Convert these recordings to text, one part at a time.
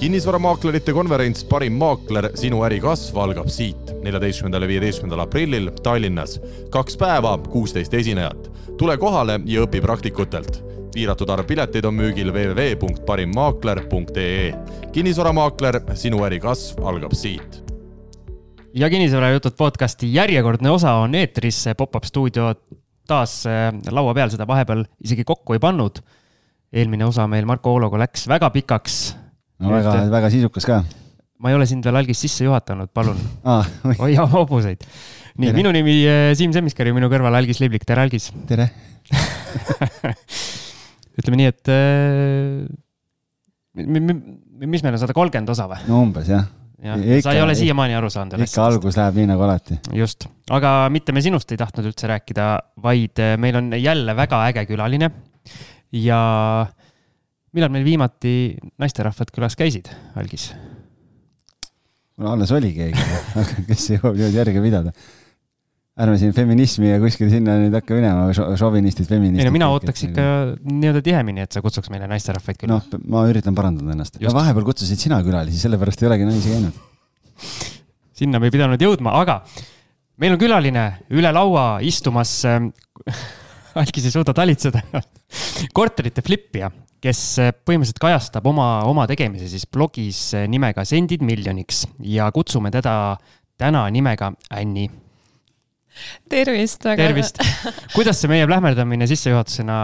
kinnisvaramaaklerite konverents Parim maakler, sinu äri kasv algab siit, neljateistkümnendal ja viieteistkümnendal aprillil Tallinnas. kaks päeva, kuusteist esinejat. tule kohale ja õpi praktikutelt. piiratud arv pileteid on müügil www.parimmaakler.ee. kinnisvaramaakler, sinu äri kasv algab siit ja kinnisvarajutud podcasti järjekordne osa on eetris, pop-up stuudio taas äh, laua peal, seda vahepeal isegi kokku ei pannud. eelmine osa meil Marko Oologa läks väga pikaks no väga, väga sisukas ka. ma ei ole sind veel algis sisse juhatanud, palun ah,. hoia hobuseid. nii, minu nimi eh, Siim Semiskar ja minu kõrval Algis Liblik, tere Algis. tere ütleme nii, et äh, mis meil on sada kolmkümmend osa või? no umbes jah jah, sa ei ole siiamaani aru saanud. ikka algus läheb nii nagu alati. just, aga mitte me sinust ei tahtnud üldse rääkida, vaid eh, meil on jälle väga äge külaline ja millal meil viimati naisterahvad külas käisid, Algis? no alles oli keegi kes jõuab niimoodi järge pidada. ärme siin feminismi ja kuskil sinna nüüd hakka minema, šovinistid, feministid. ei no mina ootaks ikka nii-öelda tihemini, et sa kutsuks meile naisterahvaid külla. noh, ma üritan parandada ennast. no vahepeal kutsusid sina külalisi, sellepärast ei olegi naisi käinud. sinna me ei pidanud jõudma, aga meil on külaline üle laua istumas Algis ei suuda talitseda korterite flippija kes eh, põhimõtteliselt kajastab oma, oma tegemisi siis blogis eh, nimega Sendid miljoniks ja kutsume teda täna nimega Anni. tervist. tervist. kuidas see meie plähmerdamine sissejuhatusena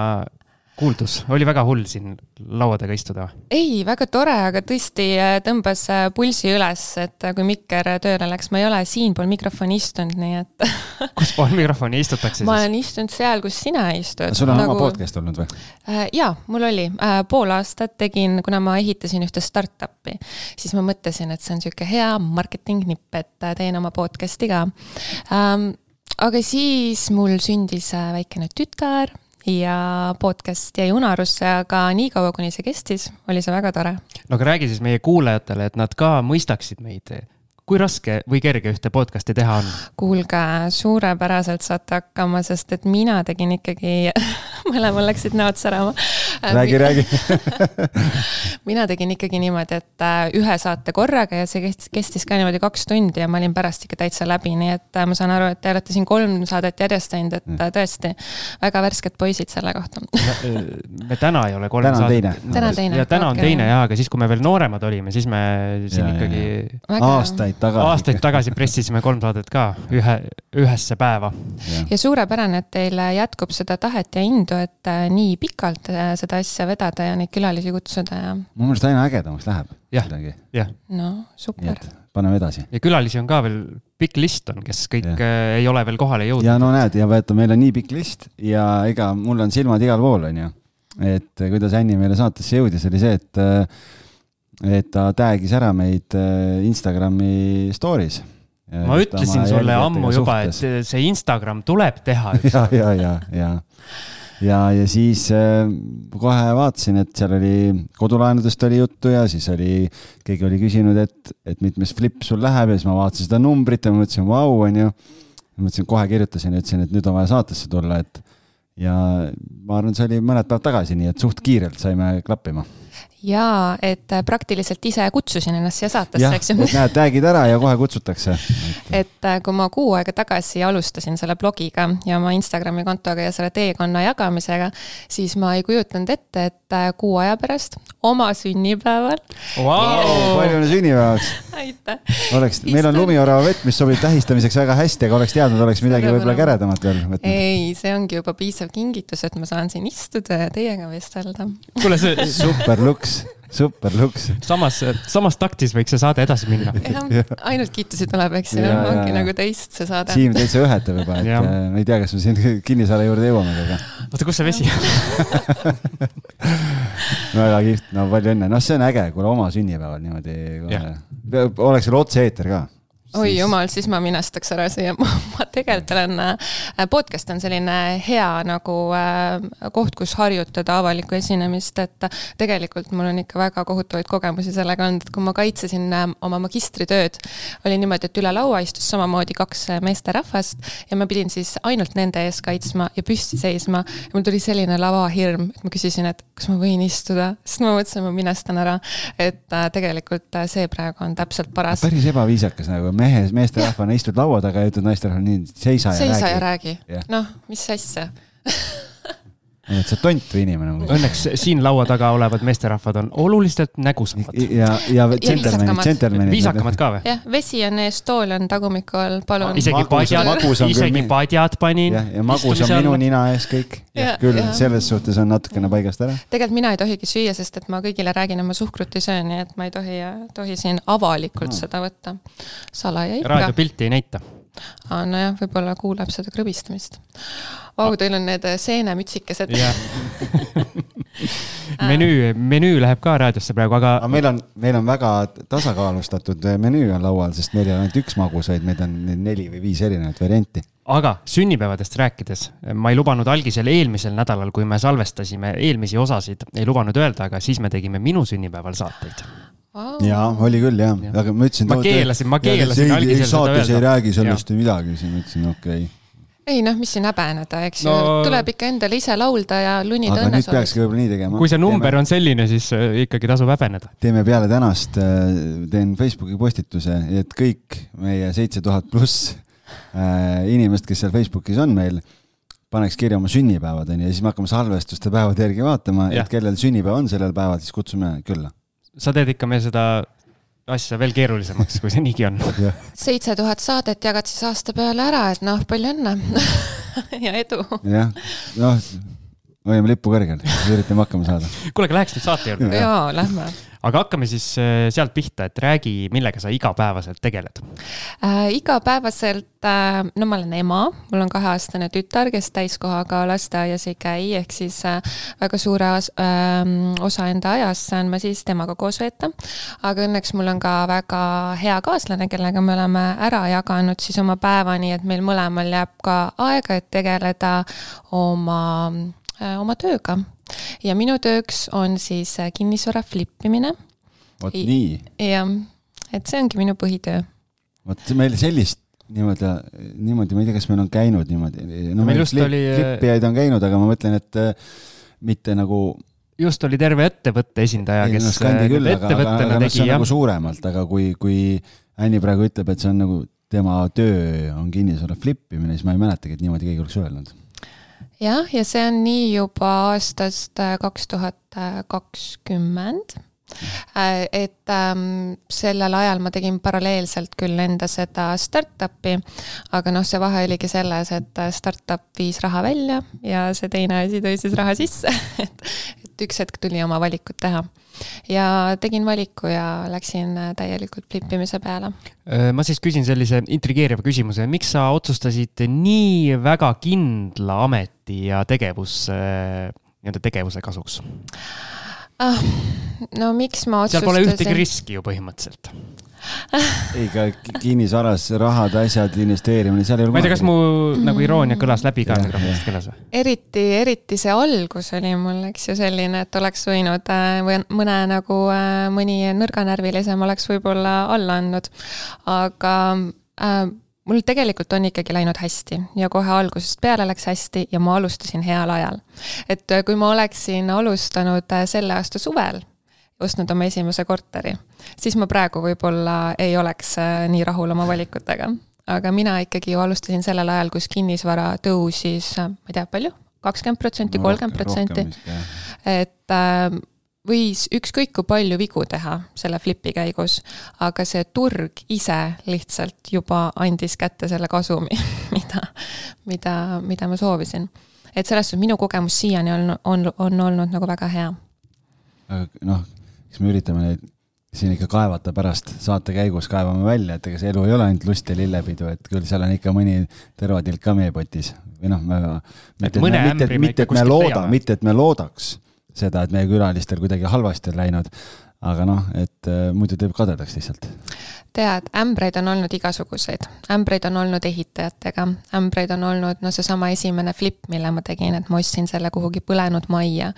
kuuldus, oli väga hull siin laua taga istuda? ei, väga tore, aga tõesti äh, tõmbas äh, pulsi üles, et äh, kui mikker tööle läks, ma ei ole siinpool mikrofoni istunud, nii et kus pool mikrofoni istutakse siis? ma olen istunud seal, kus sina istud. sul on nagu... oma podcast olnud või? jaa, mul oli. pool aastat tegin, kuna ma ehitasin ühte startup'i, siis ma mõtlesin, et see on niisugune hea marketing nipp, et teen oma podcast'i ka um, aga siis mul sündis väikene tütar ja podcast jäi unarusse, aga niikaua, kuni see kestis, oli see väga tore. no aga räägi siis meie kuulajatele, et nad ka mõistaksid meid kui raske või kerge ühte podcast'i teha on? kuulge, suurepäraselt saate hakkama, sest et mina tegin ikkagi mõlemal läksid näod särama. Räägi, räägi mina tegin ikkagi niimoodi, et äh, ühe saate korraga ja see kestis, ka niimoodi kaks tundi ja ma olin pärast ikka täitsa läbi, nii et äh, ma saan aru, et te olete siin kolm saadet järjest teinud, et mm. tõesti väga värsked poisid selle kohta me täna ei ole kolm täna saadet. täna teine. ja täna on okay. teine ja, aga siis, kui me veel nooremad olime, siis me siin ja, ikkagi. aastaid aastaid tagasi. aastaid tagasi pressisime kolm saadet ka ühe, ühesse päeva. ja suurepärane, et teil jätkub seda tahet ja indu, et äh, nii pikalt äh, seda asja vedada ja neid külalisi kutsuda ja. mu meelest aina ägedamaks läheb. jah, jah. no super. paneme edasi. ja külalisi on ka veel pikk list on, kes kõik ja. Äh, ei ole veel kohale jõudnud. ja no näed ja vaata, meil on nii pikk list ja ega mul on silmad igal pool, onju. et kuidas Anni meile saatesse jõudis, oli see, et et ta tag'is ära meid äh, Instagrami story's. ma ütlesin sulle ammu juba, et see Instagram tuleb teha. ja, ja, ja, ja, ja, ja siis äh, kohe vaatasin, et seal oli kodulaenudest oli juttu ja siis oli, keegi oli küsinud, et, et mitmes flip sul läheb ja siis ma vaatasin seda numbrit ja ma mõtlesin, vau, onju. mõtlesin, kohe kirjutasin ja ütlesin, et nüüd on vaja saatesse tulla, et ja ma arvan, see oli mõned päevad tagasi, nii et suht kiirelt saime klappima jaa, et äh, praktiliselt ise kutsusin ennast siia saatesse, eks ju. näed, tag'id ära ja kohe kutsutakse. et äh, kui ma kuu aega tagasi alustasin selle blogiga ja oma Instagrami kontoga ja selle teekonna jagamisega, siis ma ei kujutanud ette, et äh, kuu aja pärast oma sünnipäeval wow,. palju õnne sünnipäevaks! aitäh! oleks, meil on lumiorava vett, mis sobib tähistamiseks väga hästi, aga oleks teadnud, oleks midagi võib-olla käredamat veel võtnud. ei, see ongi juba piisav kingitus, et ma saan siin istuda ja teiega vestelda. kuule, see super luks super luks. samas, samas taktis võiks see saade edasi minna. ainult kiitusi tuleb, eks ju, ongi nagu teist see saade. Siim täitsa ühetab juba, et ja. Äh, ma ei tea, kas me siin Kinnisvara juurde jõuame, aga. oota, kus see vesi on väga kihvt, no palju õnne, noh, see on äge, kuule oma sünnipäeval niimoodi oleks veel otse-eeter ka oi Siis- jumal, siis ma minestaks ära siia, ma tegelikult olen, podcast on selline hea nagu äh, koht, kus harjutada avalikku esinemist, et tegelikult mul on ikka väga kohutavaid kogemusi sellega olnud, et kui ma kaitsesin äh, oma magistritööd, oli niimoodi, et üle laua istus samamoodi kaks äh, meesterahvast ja ma pidin siis ainult nende ees kaitsma ja püsti seisma ja mul tuli selline lavahirm, et ma küsisin, et kas ma võin istuda, sest ma mõtlesin, ma minestan ära. et äh, tegelikult äh, see praegu on täpselt paras. päris ebaviisakas nagu mehe, meesterahvana istud laua taga ja ütled naisterahvale nii, seisa ja seisa ja räägi. räägi Jah.. noh, mis asja. et sa tont või inimene. Õnneks siin laua taga olevad meesterahvad on oluliselt nägusamad. ja, ja džentelmenid, džentelmenid. viisakamad ka või? jah, vesi on ees, tool on tagumiku all, palun. isegi padjad magus, on küll isegi padjad panin. ja magus on minu nina ees kõik. Küll selles suhtes on natukene paigast ära. tegelikult mina ei tohigi süüa, sest et ma kõigile räägin, et ma suhkrut ei söö, nii et ma ei tohi, tohi siin avalikult seda võtta. salaja ikka. raadiopilti ei näita. aa, nojah, võib-olla kuuleb seda krõbistamist. Vau, teil on need seenemütsikesed. menüü, menüü läheb ka raadiosse praegu, aga aga meil on, meil on väga tasakaalustatud menüü on laual, sest meil ei ole ainult üks magus, vaid meil on neli või viis erinevat varianti. aga sünnipäevadest rääkides, ma ei lubanud algisel eelmisel nädalal, kui me salvestasime eelmisi osasid, ei lubanud öelda, aga siis me tegime minu sünnipäeval saateid. ja oli küll jah ja., aga ma ütlesin. Ma keelasin- ma keelasin saates ei räägi sellest ju midagi, siis ma ütlesin okei okay.. Ei noh, mis siin häbeneda, eks ju No- no..., tuleb ikka endale ise laulda ja lunida aga nüüd õnnesoovis. peakski võib-olla nii tegema. kui see number on selline, siis äh, ikkagi tasub häbeneda. teeme peale tänast, teen Facebooki postituse, et kõik meie seitse tuhat pluss äh, inimest, kes seal Facebookis on meil, paneks kirja oma sünnipäevad onju ja siis me hakkame salvestuste päevade järgi vaatama, et kellel sünnipäev on sellel päeval, siis kutsume külla. sa teed ikka meil seda asja veel keerulisemaks, kui see niigi on. seitse tuhat saadet jagad siis aasta peale ära, et noh, palju õnne ja edu. jah, noh, hoiame lippu kõrgel, üritame hakkama saada. kuule, aga läheks nüüd saate juurde. jaa, lähme aga hakkame siis äh, sealt pihta, et räägi, millega sa igapäevaselt tegeled. äh,. igapäevaselt äh,, no ma olen ema, mul on kaheaastane tütar, kes täiskohaga lasteaias ei käi, ehk siis äh, väga suure as, äh, osa enda ajast saan ma siis temaga koos veeta. aga õnneks mul on ka väga hea kaaslane, kellega me oleme ära jaganud siis oma päeva, nii et meil mõlemal jääb ka aega, et tegeleda oma oma tööga ja minu tööks on siis äh, kinnisvara flip imine vot Ei. nii, ja et see ongi minu põhitöö vot meil sellist niimoodi, niimoodi, ma ei tea, kas meil on käinud niimoodi. no Meil meil just oli, äh, flipijaid on käinud, aga ma mõtlen, et äh, mitte nagu. just oli terve ettevõtte esindaja, kes äh, Skandi küll, aga, aga, ettevõttena aga noh, see tegi on jah nagu. suuremalt, aga kui, kui Anni praegu ütleb, et see on nagu tema töö on kinnisvara flip imine, siis ma ei mäletagi, et niimoodi keegi oleks öelnud. jah, ja see on nii juba aastast äh, kaks tuhat kakskümmend. et ähm, sellel ajal ma tegin paralleelselt küll enda seda startup'i, aga noh, see vahe oligi selles, et äh, startup viis raha välja ja see teine asi tõi siis raha sisse, et, et üks hetk tuli oma valikut teha. Ja tegin valiku ja läksin äh, täielikult flip imise peale Äh, ma siis küsin sellise intrigeeriva küsimuse, miks sa otsustasid nii väga kindla ameti ja tegevus, nii-öelda tegevuse kasuks? ah,. no miks ma seal pole ühtegi otsustasin, riski ju põhimõtteliselt. ei, ka kinnisvaras rahad, asjad, investeerimine, seal ei ole. ma ei tea, kas mu nagu iroonia kõlas läbi ka mikrofonist kõlas või? eriti, eriti see algus oli mul, eks ju, selline, et oleks võinud äh, või mõne nagu äh, mõni nõrganärvilisem oleks võib-olla alla andnud. aga äh, mul tegelikult on ikkagi läinud hästi ja kohe algusest peale läks hästi ja ma alustasin heal ajal. et äh, kui ma oleksin alustanud selle aasta suvel, ostnud oma esimese korteri, siis ma praegu võib-olla ei oleks äh, nii rahul oma valikutega. aga mina ikkagi ju alustasin sellel ajal, kus kinnisvara tõusis, ma ei tea, palju, kakskümmend protsenti, kolmkümmend protsenti. et äh, võis ükskõik kui palju vigu teha selle flipi käigus, aga see turg ise lihtsalt juba andis kätte selle kasumi, mida, mida, mida ma soovisin. et selles suhtes minu kogemus siiani on, on, on olnud nagu väga hea. aga noh, eks me üritame neid siin ikka kaevata pärast saate käigus kaevame välja, et ega see elu ei ole ainult lust ja lillepidu, et küll seal on ikka mõni tervatilk ka meepotis või noh, me. Et mõne ämbri me ikka mitte, et me looda, mitte, et me loodaks seda, et meie külalistel kuidagi halvasti on läinud, aga noh, et äh, muidu teeb kadedaks lihtsalt. tead, ämbreid on olnud igasuguseid, ämbreid on olnud ehitajatega, ämbreid on olnud, no seesama esimene flip, mille ma tegin, et ma ostsin selle kuhugi põlenud majja,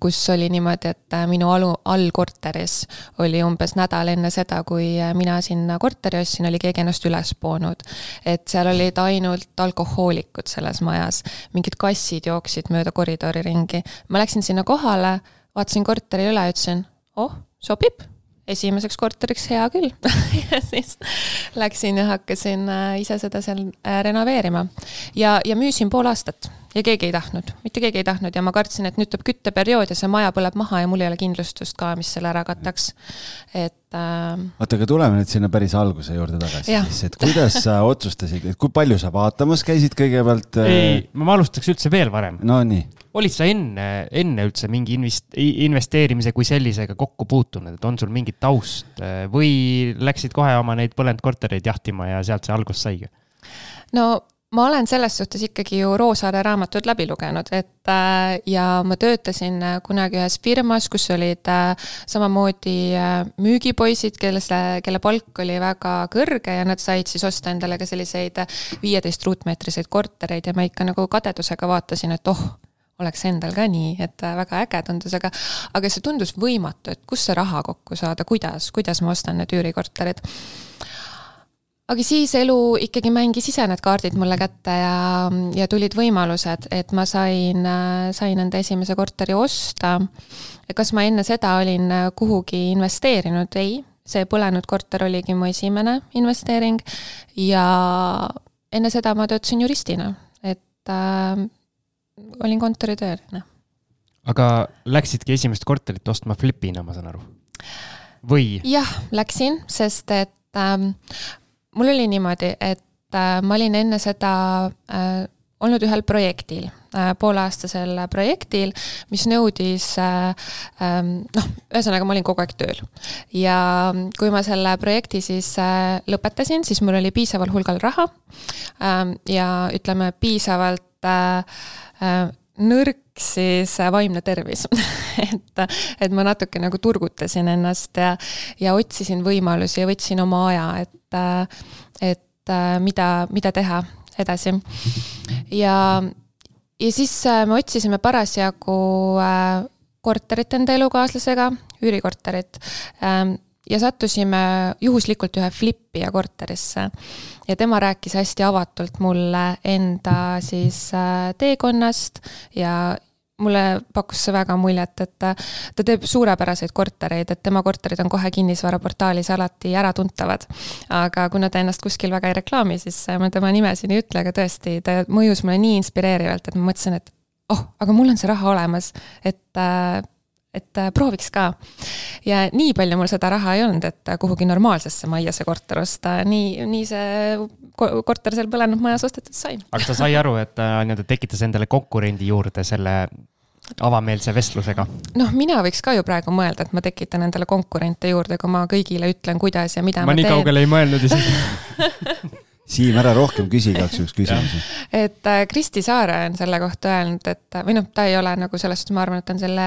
kus oli niimoodi, et äh, minu alu, allkorteris oli umbes nädal enne seda, kui äh, mina sinna korteri ostsin, oli keegi ennast üles poonud. et seal olid ainult alkohoolikud selles majas, mingid kassid jooksid mööda koridori ringi. ma läksin sinna kohale, vaatasin korteri üle, ütlesin, oh, sobib. Esimeseks korteriks hea küll. Ja siis läksin ja hakkasin äh, ise seda seal äh, renoveerima. ja, ja müüsin pool aastat ja keegi ei tahtnud, mitte keegi ei tahtnud ja ma kartsin, et nüüd tuleb kütteperiood ja see maja põleb maha ja mul ei ole kindlustust ka, mis selle ära kataks. et äh.... oota, aga tuleme nüüd sinna päris alguse juurde tagasi siis, et kuidas sa otsustasid, et kui palju sa vaatamas käisid kõigepealt? Äh? ei, ma alustaks üldse veel varem. Nonii. olid sa enne, enne üldse mingi invest-, investeerimise kui sellisega kokku puutunud, et on sul mingit taust äh, või läksid kohe oma neid põlenud kortereid jahtima ja sealt see algus saigi? no ma olen selles suhtes ikkagi ju Roosaare raamatud läbi lugenud, et äh, ja ma töötasin äh, kunagi ühes firmas, kus olid äh, samamoodi müügipoisid, kelle, kelle palk oli väga kõrge ja nad said siis osta endale ka selliseid viieteist ruutmeetriseid kortereid ja ma ikka nagu kadedusega vaatasin, et oh, oleks endal ka nii, et väga äge tundus, aga, aga see tundus võimatu, et kust see raha kokku saada, kuidas, kuidas ma ostan need üürikorterid aga siis elu ikkagi mängis ise need kaardid mulle kätte ja, ja tulid võimalused, et ma sain, sain enda esimese korteri osta. kas ma enne seda olin kuhugi investeerinud? ei, see põlenud korter oligi mu esimene investeering ja enne seda ma töötasin juristina, et äh, olin kontoritööline. aga läksidki esimest korterit ostma flipina, ma saan aru? või? jah, läksin, sest et äh, mul oli niimoodi, et äh, ma olin enne seda äh, olnud ühel projektil äh,, pooleaastasel projektil, mis nõudis äh, äh, noh, ühesõnaga ma olin kogu aeg tööl. ja kui ma selle projekti siis lõpetasin, siis mul oli piisaval hulgal raha äh, ja ütleme, piisavalt nõrk siis vaimne tervis et, et ma natuke nagu turgutasin ennast ja, ja otsisin võimalusi ja võtsin oma aja, et et mida, mida teha edasi. ja, ja siis äh, me otsisime parasjagu äh, korterit enda elukaaslasega, üürikorterit ähm, ja sattusime juhuslikult ühe flipija korterisse. ja tema rääkis hästi avatult mulle enda siis äh, teekonnast ja mulle pakkus see väga muljet, et ta, teeb suurepäraseid kortereid, et tema korterid on kohe kinnisvaraportaalis alati äratuntavad. aga kuna ta ennast kuskil väga ei reklaami, siis ma tema nime siin ei ütle, aga tõesti, ta mõjus mulle nii inspireerivalt, et ma mõtlesin, et oh, aga mul on see raha olemas, et et prooviks ka. ja nii palju mul seda raha ei olnud, et kuhugi normaalsesse majja see korter osta, nii, nii see korter seal põlenud majas ostetud sai. aga ta sai aru, et ta nii-öelda tekitas endale konkurendi juurde selle avameelse vestlusega? noh, mina võiks ka ju praegu mõelda, et ma tekitan endale konkurente juurde, kui ma kõigile ütlen, kuidas ja mida ma, ma nii teen. kaugele ei mõelnud isegi Siim, ära rohkem küsi igaks juhuks küsimusi. et äh, Kristi Saare on selle kohta öelnud, et või noh, ta ei ole nagu selles suhtes, ma arvan, et ta on selle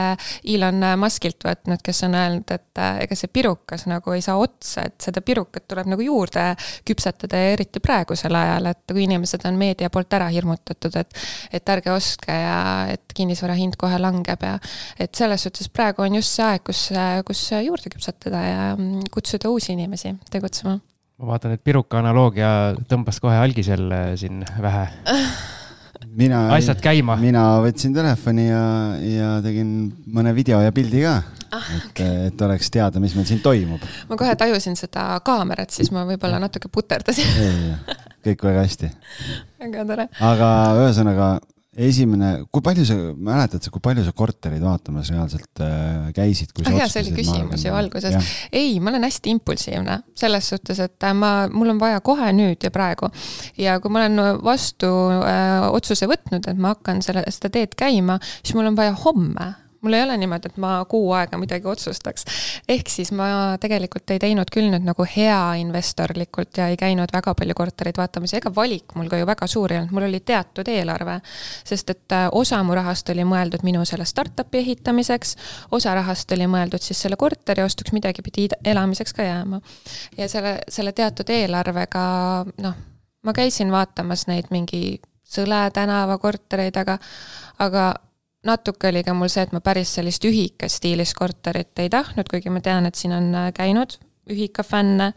Elon Muskilt võtnud, kes on öelnud, et äh, ega see pirukas nagu ei saa otsa, et seda pirukat tuleb nagu juurde küpsetada ja eriti praegusel ajal, et kui inimesed on meedia poolt ära hirmutatud, et et ärge ostke ja et kinnisvara hind kohe langeb ja et selles suhtes praegu on just see aeg, kus, kus juurde küpsetada ja mm, kutsuda uusi inimesi tegutsema ma vaatan, et piruka analoogia tõmbas kohe algisel siin vähe mina, asjad käima. mina võtsin telefoni ja, ja tegin mõne video ja pildi ka ah,. et okay., et oleks teada, mis meil siin toimub. ma kohe tajusin seda kaamerat, siis ma võib-olla natuke puterdasin. kõik väga hästi. väga tore. aga ühesõnaga esimene, kui palju sa, mäletad kui palju sa korterid vaatamas reaalselt äh, käisid? ah jaa, see oli küsimus ju alguses. ei, ma olen hästi impulsiivne selles suhtes, et äh, ma, mul on vaja kohe nüüd ja praegu. ja kui ma olen vastu äh, otsuse võtnud, et ma hakkan selle, seda teed käima, siis mul on vaja homme mul ei ole niimoodi, et ma kuu aega midagi otsustaks. ehk siis ma tegelikult ei teinud küll nüüd nagu hea investorlikult ja ei käinud väga palju kortereid vaatamas ja ega valik mul ka ju väga suur ei olnud, mul oli teatud eelarve. sest et äh, osa mu rahast oli mõeldud minu selle startup'i ehitamiseks, osa rahast oli mõeldud siis selle korteri ostuks, midagi pidi elamiseks ka jääma. ja selle, selle teatud eelarvega noh, ma käisin vaatamas neid mingi Sõle tänava kortereid, aga, aga natuke oli ka mul see, et ma päris sellist ühikastiilis korterit ei tahtnud, kuigi ma tean, et siin on äh, käinud ühika fänne,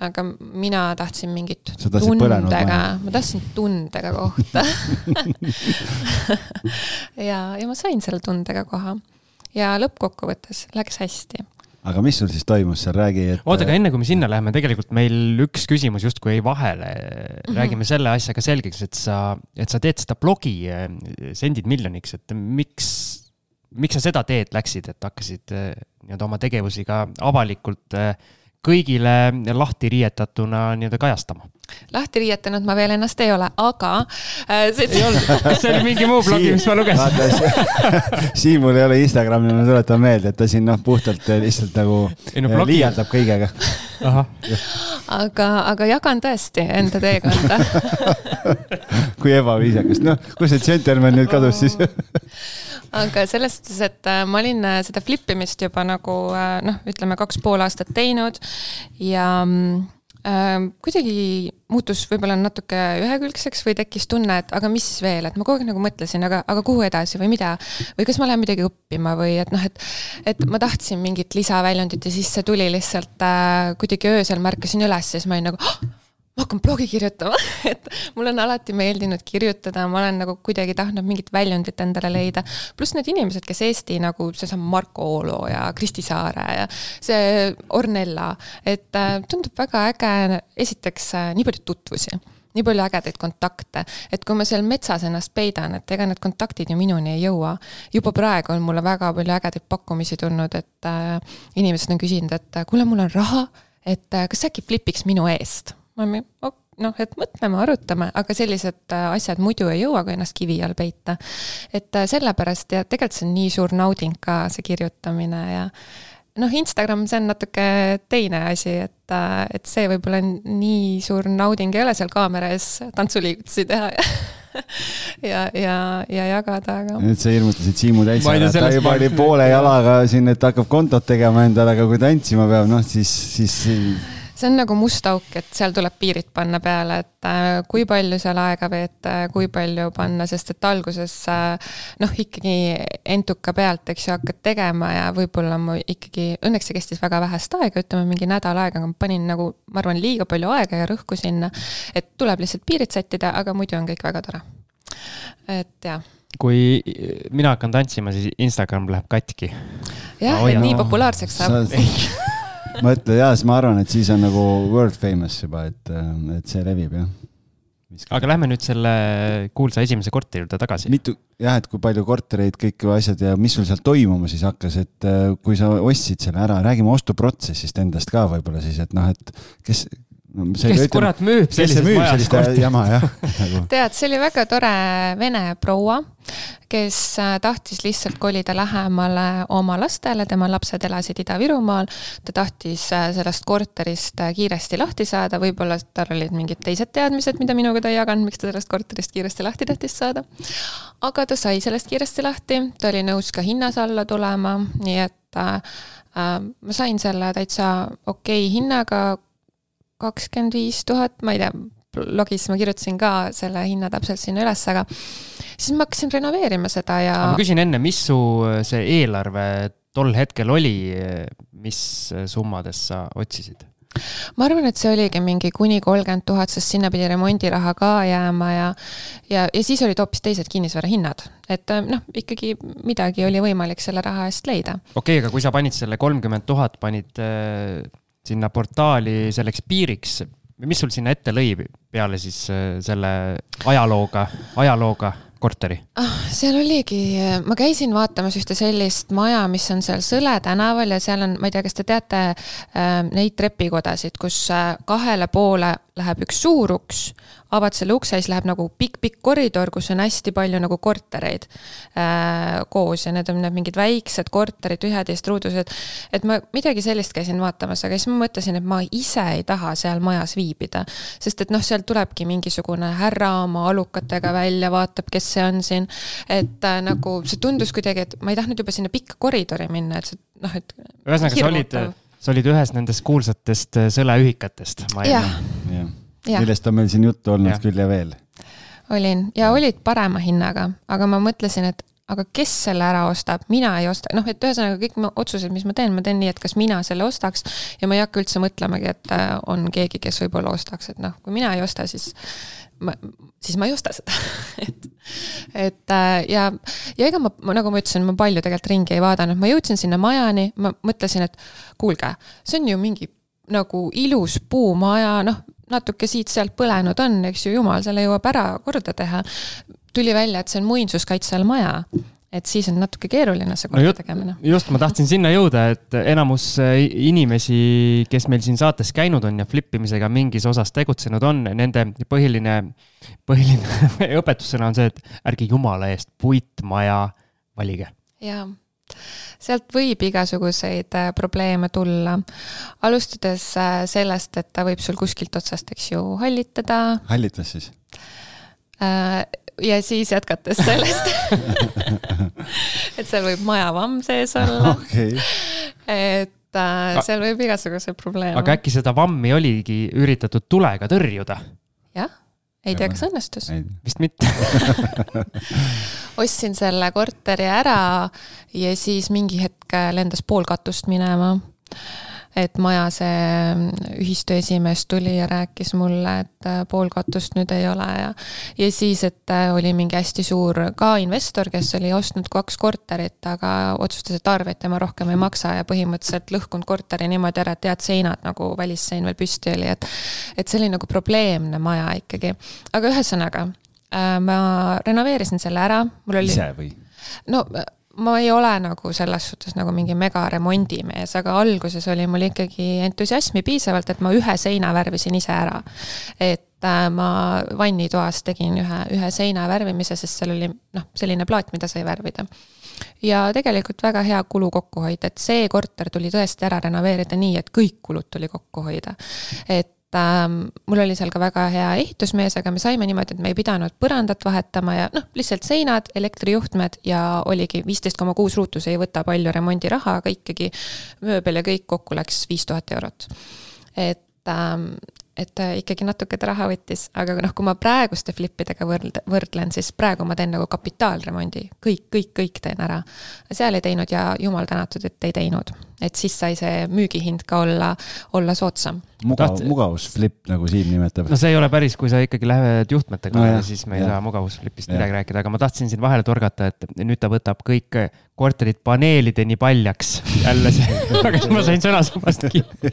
aga mina tahtsin mingit tundega, ma tahtsin tundega kohta. Ja, ja ma sain selle tundega koha. Ja lõppkokkuvõttes läks hästi aga mis sul siis toimus seal, räägi, et. oota, aga enne kui me sinna läheme, tegelikult meil üks küsimus justkui jäi vahele mm. -hmm. räägime selle asja ka selgeks, et sa, et sa teed seda blogi eh, Sendid miljoniks, et miks, miks sa seda teed läksid, et hakkasid eh, nii-öelda oma tegevusi ka avalikult äh, kõigile lahti riietatuna nii-öelda kajastama? lahti riietanud ma veel ennast ei ole, aga äh,. ei olnud, kas see oli mingi muu blogi, mis ma lugesin? Siimul ei ole Instagrami, ma tuletan meelde, et ta siin noh, puhtalt lihtsalt nagu no, äh, liialdab kõigega. aga, aga jagan tõesti enda teekonda kui ebaviisakas, noh, kus see džentelmen nüüd kadus siis aga selles suhtes, et äh, ma olin äh, seda flip imist juba nagu äh, noh, ütleme kaks pool aastat teinud ja äh, kuidagi muutus võib-olla natuke ühekülgseks või tekkis tunne, et aga mis siis veel, et ma kogu aeg nagu mõtlesin, aga, aga kuhu edasi või mida. või kas ma lähen midagi õppima või et noh, et, et ma tahtsin mingit lisaväljundit ja siis see tuli lihtsalt äh, kuidagi öösel märkasin üles ja siis ma olin nagu oh, ma hakkan blogi kirjutama et mulle on alati meeldinud kirjutada, ma olen nagu kuidagi tahtnud mingit väljundit endale leida. pluss need inimesed, kes Eesti nagu seesama Marko Oolo ja Kristi Saare ja see Ornella, et äh, tundub väga äge, esiteks äh, nii palju tutvusi nii palju ägedaid kontakte, et kui ma seal metsas ennast peidan, et ega need kontaktid ju minuni ei jõua. juba praegu on mulle väga palju ägedaid pakkumisi tulnud, et äh, inimesed on küsinud, et kuule, mul on raha, et äh, kas äkki flipiks minu eest ma olin noh, et mõtleme, arutame, aga sellised äh, asjad muidu ei jõua, kui ennast kivi all peita. et äh, sellepärast ja tegelikult see on nii suur nauding ka, see kirjutamine ja noh, Instagram, see on natuke teine asi, et, äh, et see võib-olla nii suur nauding ei ole seal kaamera ees tantsuliigutusi teha ja ja, ja, ja jagada, aga. nüüd sa hirmutasid Siimu täitsa ära, ta juba oli poole jalaga siin, et hakkab kontot tegema endale, aga kui tantsima peab, noh siis, siis see on nagu must auk, et seal tuleb piirid panna peale, et äh, kui palju seal aega veeta ja kui palju panna, sest et alguses äh, noh, ikkagi entuka pealt, eks ju, hakkad tegema ja võib-olla ma ikkagi, õnneks see kestis väga vähest aega, ütleme mingi nädal aega, aga ma panin nagu, ma arvan, liiga palju aega ja rõhku sinna. et tuleb lihtsalt piirid sättida, aga muidu on kõik väga tore. et jah kui mina hakkan tantsima, siis Instagram läheb katki. jah, et nii populaarseks saab mõtle ja siis ma arvan, et siis on nagu world famous juba, et, et see levib jah. aga lähme nüüd selle kuulsa esimese korteri juurde tagasi. mitu, jah, et kui palju kortereid, kõik asjad ja mis sul seal toimuma siis hakkas, et äh, kui sa ostsid selle ära, räägime ostuprotsessist endast ka võib-olla siis, et noh, et kes. Kes kurat müüb sellises majas korterit? jama jah nagu. tead, see oli väga tore vene proua kes äh, tahtis lihtsalt kolida lähemale oma lastele, tema lapsed elasid Ida-Virumaal. ta tahtis äh, sellest korterist äh, kiiresti lahti saada, võib-olla tal olid mingid teised teadmised, mida minuga ta ei jaganud, miks ta sellest korterist kiiresti lahti tahtis saada. aga ta sai sellest kiiresti lahti, ta oli nõus ka hinnas alla tulema, nii et ma sain selle täitsa okei okay hinnaga, kakskümmend viis tuhat, ma ei tea, blogis ma kirjutasin ka selle hinna täpselt sinna üles, aga siis ma hakkasin renoveerima seda ja. ma küsin enne, mis su äh, see eelarve tol hetkel oli, mis äh, summades sa otsisid? ma arvan, et see oligi mingi kuni kolmkümmend tuhat, sest sinna pidi remondiraha ka jääma ja ja, ja siis olid hoopis teised kinnisvarahinnad. et äh, noh, ikkagi midagi oli võimalik selle raha eest leida. okei okay,, aga kui sa panid selle kolmkümmend tuhat, panid äh, sinna portaali selleks piiriks, mis sul sinna ette lõi peale siis selle ajalooga, ajalooga? korteri? ah, seal oligi, ma käisin vaatamas ühte sellist maja, mis on seal Sõle tänaval ja seal on, ma ei tea, kas te teate äh, neid trepikodasid, kus äh, kahele poole läheb üks suur uks, avad selle ukse, siis läheb nagu pikk-pikk koridor, kus on hästi palju nagu kortereid äh, koos ja need on need mingid väiksed korterid, üheteistruudused. et ma midagi sellist käisin vaatamas, aga siis ma mõtlesin, et ma ise ei taha seal majas viibida. sest et noh, sealt tulebki mingisugune härra oma alukatega välja, vaatab, kes see on siin. et äh, nagu see tundus kuidagi, et ma ei tahtnud juba sinna pikka koridori minna, et see noh, et. ühesõnaga, sa olid, sa olid ühes nendest kuulsatest äh, sõleühikatest. jah Ja. Millest on meil siin juttu olnud ja. küll ja veel. olin. Ja olid parema hinnaga, aga ma mõtlesin, et aga kes selle ära ostab, mina ei osta, noh, et ühesõnaga kõik otsused, mis ma teen, ma teen nii, et kas mina selle ostaks. Ja ma ei hakka üldse mõtlemagi, et äh, on keegi, kes võib-olla ostaks, et noh, kui mina ei osta, siis ma, siis ma ei osta seda. Et, et äh, ja, ja ega ma, nagu ma ütlesin, ma palju tegelikult ringi ei vaadanud, ma jõudsin sinna majani, ma mõtlesin, et kuulge, see on ju mingi nagu ilus puumaja, noh, natuke siit-sealt põlenud on, eks ju, jumal selle jõuab ära korda teha. tuli välja, et see on muinsuskaitse all maja et siis on natuke keeruline see korda no tegemine. just, ma tahtsin sinna jõuda, et enamus äh, inimesi, kes meil siin saates käinud on ja flip imisega mingis osas tegutsenud on, nende põhiline, põhiline õpetussõna on see, et ärge jumala eest puitmaja valige. jaa sealt võib igasuguseid äh, probleeme tulla. alustades äh, sellest, et ta võib sul kuskilt otsast, eks ju, hallitada. hallitas siis? ja siis jätkates sellest et seal võib majavamm sees olla okay.. et äh, seal võib igasuguseid probleeme. aga äkki seda vammi oligi üritatud tulega tõrjuda? jah, ei tea, kas õnnestus. vist mitte. Ostsin selle korteri ära ja siis mingi hetk lendas pool katust minema et maja see mm, ühistu esimees tuli ja rääkis mulle, et äh, pool katust nüüd ei ole ja. ja siis, et äh, oli mingi hästi suur ka investor, kes oli ostnud kaks korterit, aga otsustas, et arveid tema rohkem ei maksa ja põhimõtteliselt lõhkunud korteri niimoodi ära, et head seinad nagu välissein veel püsti oli, et. et see oli nagu probleemne maja ikkagi, aga ühesõnaga äh, ma renoveerisin selle ära, mul oli. ise või? no ma ei ole nagu selles suhtes nagu mingi megaremondimees, aga alguses oli mul ikkagi entusiasmi piisavalt, et ma ühe seina värvisin ise ära. et äh, ma vannitoas tegin ühe, ühe seina värvimise, sest seal oli noh, selline plaat, mida sai värvida. ja tegelikult väga hea kulu kokkuhoid, et see korter tuli tõesti ära renoveerida nii, et kõik kulud tuli kokku hoida. et ähm, mul oli seal ka väga hea ehitusmees, aga me saime niimoodi, et me ei pidanud põrandat vahetama ja noh, lihtsalt seinad, elektrijuhtmed ja oligi viisteist koma kuus ruutu, see ei võta palju remondiraha, aga ikkagi mööbel ja kõik kokku läks viis tuhat eurot. et ähm, et ikkagi natuke ta raha võttis, aga noh, kui ma praeguste flipidega võrdle, võrdlen, siis praegu ma teen nagu kapitaalremondi, kõik, kõik, kõik teen ära. seal ei teinud ja jumal tänatud, et ei teinud et siis sai see müügihind ka olla, olla soodsam. mugav mugavusflip, nagu Siim nimetab. no see ei ole päris, kui sa ikkagi lähed juhtmetega no, siis me ei ja. saa mugavusflipist midagi rääkida, aga ma tahtsin siin vahele torgata, et nüüd ta võtab kõik korterid paneelideni paljaks. jälle see, aga siis ma sain sõnasabast kinni.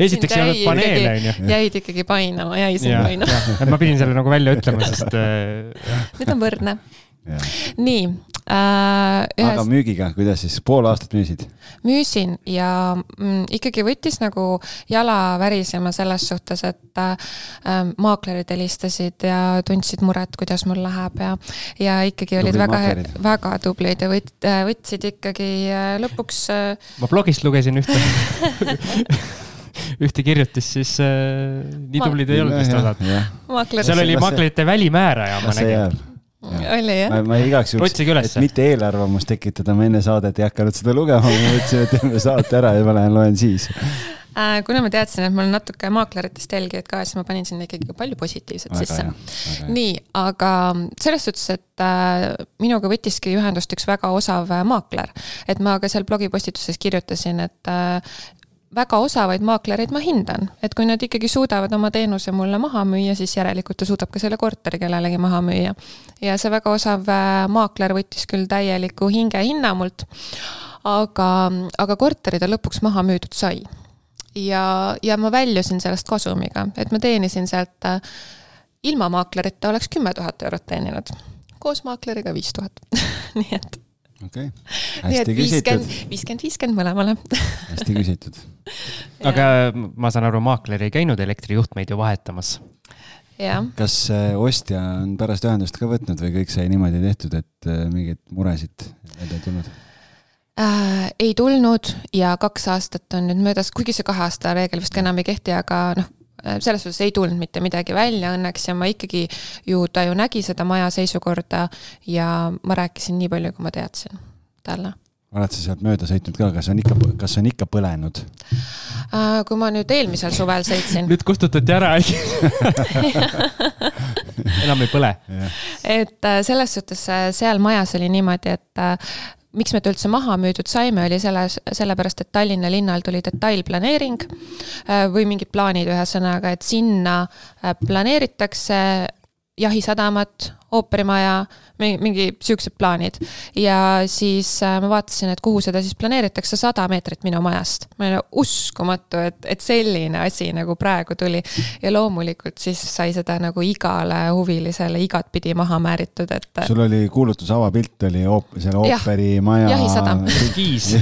esiteks ei olnud paneele, onju. jäid ikkagi painama, jäi siin painama. ma pidin selle nagu välja ütlema, sest äh,. nüüd on võrdne. nii äh,. Ühes... aga müügiga, kuidas siis, pool aastat müüsid? müüsin ja mm, ikkagi võttis nagu jala värisema selles suhtes, et äh, maaklerid helistasid ja tundsid muret, kuidas mul läheb ja, ja ikkagi olid Tubli väga, väga tublid ja võt-, äh, võtsid ikkagi äh, lõpuks äh.... ma blogist lugesin ühte ühte kirjutist, siis äh, nii tublid ei olnud vist osad. seal oli maaklerite välimääraja, ma nägin oli jah? ma, ma igaks juhuks, et mitte eelarvamust tekitada, ma enne saadet ei hakanud seda lugema, ma mõtlesin, et teeme saate ära ja ma lähen loen siis äh, kuna ma teadsin, et mul on natuke maakleritest jälgijaid ka, siis ma panin sinna ikkagi palju positiivset väga sisse. nii, aga selles suhtes, et äh, minuga võttiski ühendust üks väga osav äh, maakler. et ma ka seal blogipostituses kirjutasin, et äh, väga osavaid maaklereid ma hindan, et kui nad ikkagi suudavad oma teenuse mulle maha müüa, siis järelikult ta suudab ka selle korteri kellelegi maha müüa. ja see väga osav äh, maakler võttis küll täieliku hingehinna mult, aga, aga korteri ta lõpuks maha müüdud sai. ja, ja ma väljusin sellest kasumiga, et ma teenisin sealt äh, ilma maaklerita oleks kümme tuhat eurot teeninud, koos maakleriga viis tuhat nii et okei okay., nii et hästi küsitud viiskümmend, viiskümmend, viiskümmend mõlemale. hästi küsitud. aga ma saan aru, maakler ei käinud elektrijuhtmeid ju vahetamas. kas äh, ostja on pärast ühendust ka võtnud või kõik sai niimoodi tehtud, et äh, mingeid muresid välja ei tulnud? äh, ei tulnud ja kaks aastat on nüüd möödas, kuigi see kahe aasta reegel vist ka enam ei kehti, aga noh, selles suhtes ei tulnud mitte midagi välja õnneks ja ma ikkagi ju, ta ju nägi seda maja seisukorda ja ma rääkisin nii palju, kui ma teadsin talle oled sa sealt mööda sõitnud ka, kas on ikka, kas on ikka põlenud? äh,. kui ma nüüd eelmisel suvel sõitsin, nüüd kustutati ära äkki. enam ei põle. et äh, selles suhtes äh, seal majas oli niimoodi, et äh, miks me ta üldse maha müüdud saime, oli selles, sellepärast, et Tallinna linnal tuli detailplaneering äh, või mingid plaanid, ühesõnaga, et sinna äh, planeeritakse jahisadamat, ooperimaja, mingi siuksed plaanid. ja siis äh, ma vaatasin, et kuhu seda siis planeeritakse, sada meetrit minu majast. ma olin uskumatu, et, et selline asi nagu praegu tuli ja loomulikult siis sai seda nagu igale huvilisele igatpidi maha määritud, et sul oli kuulutuse avapilt oli oop-, selle Jah, ooperimaja. jahisadam. Kiis.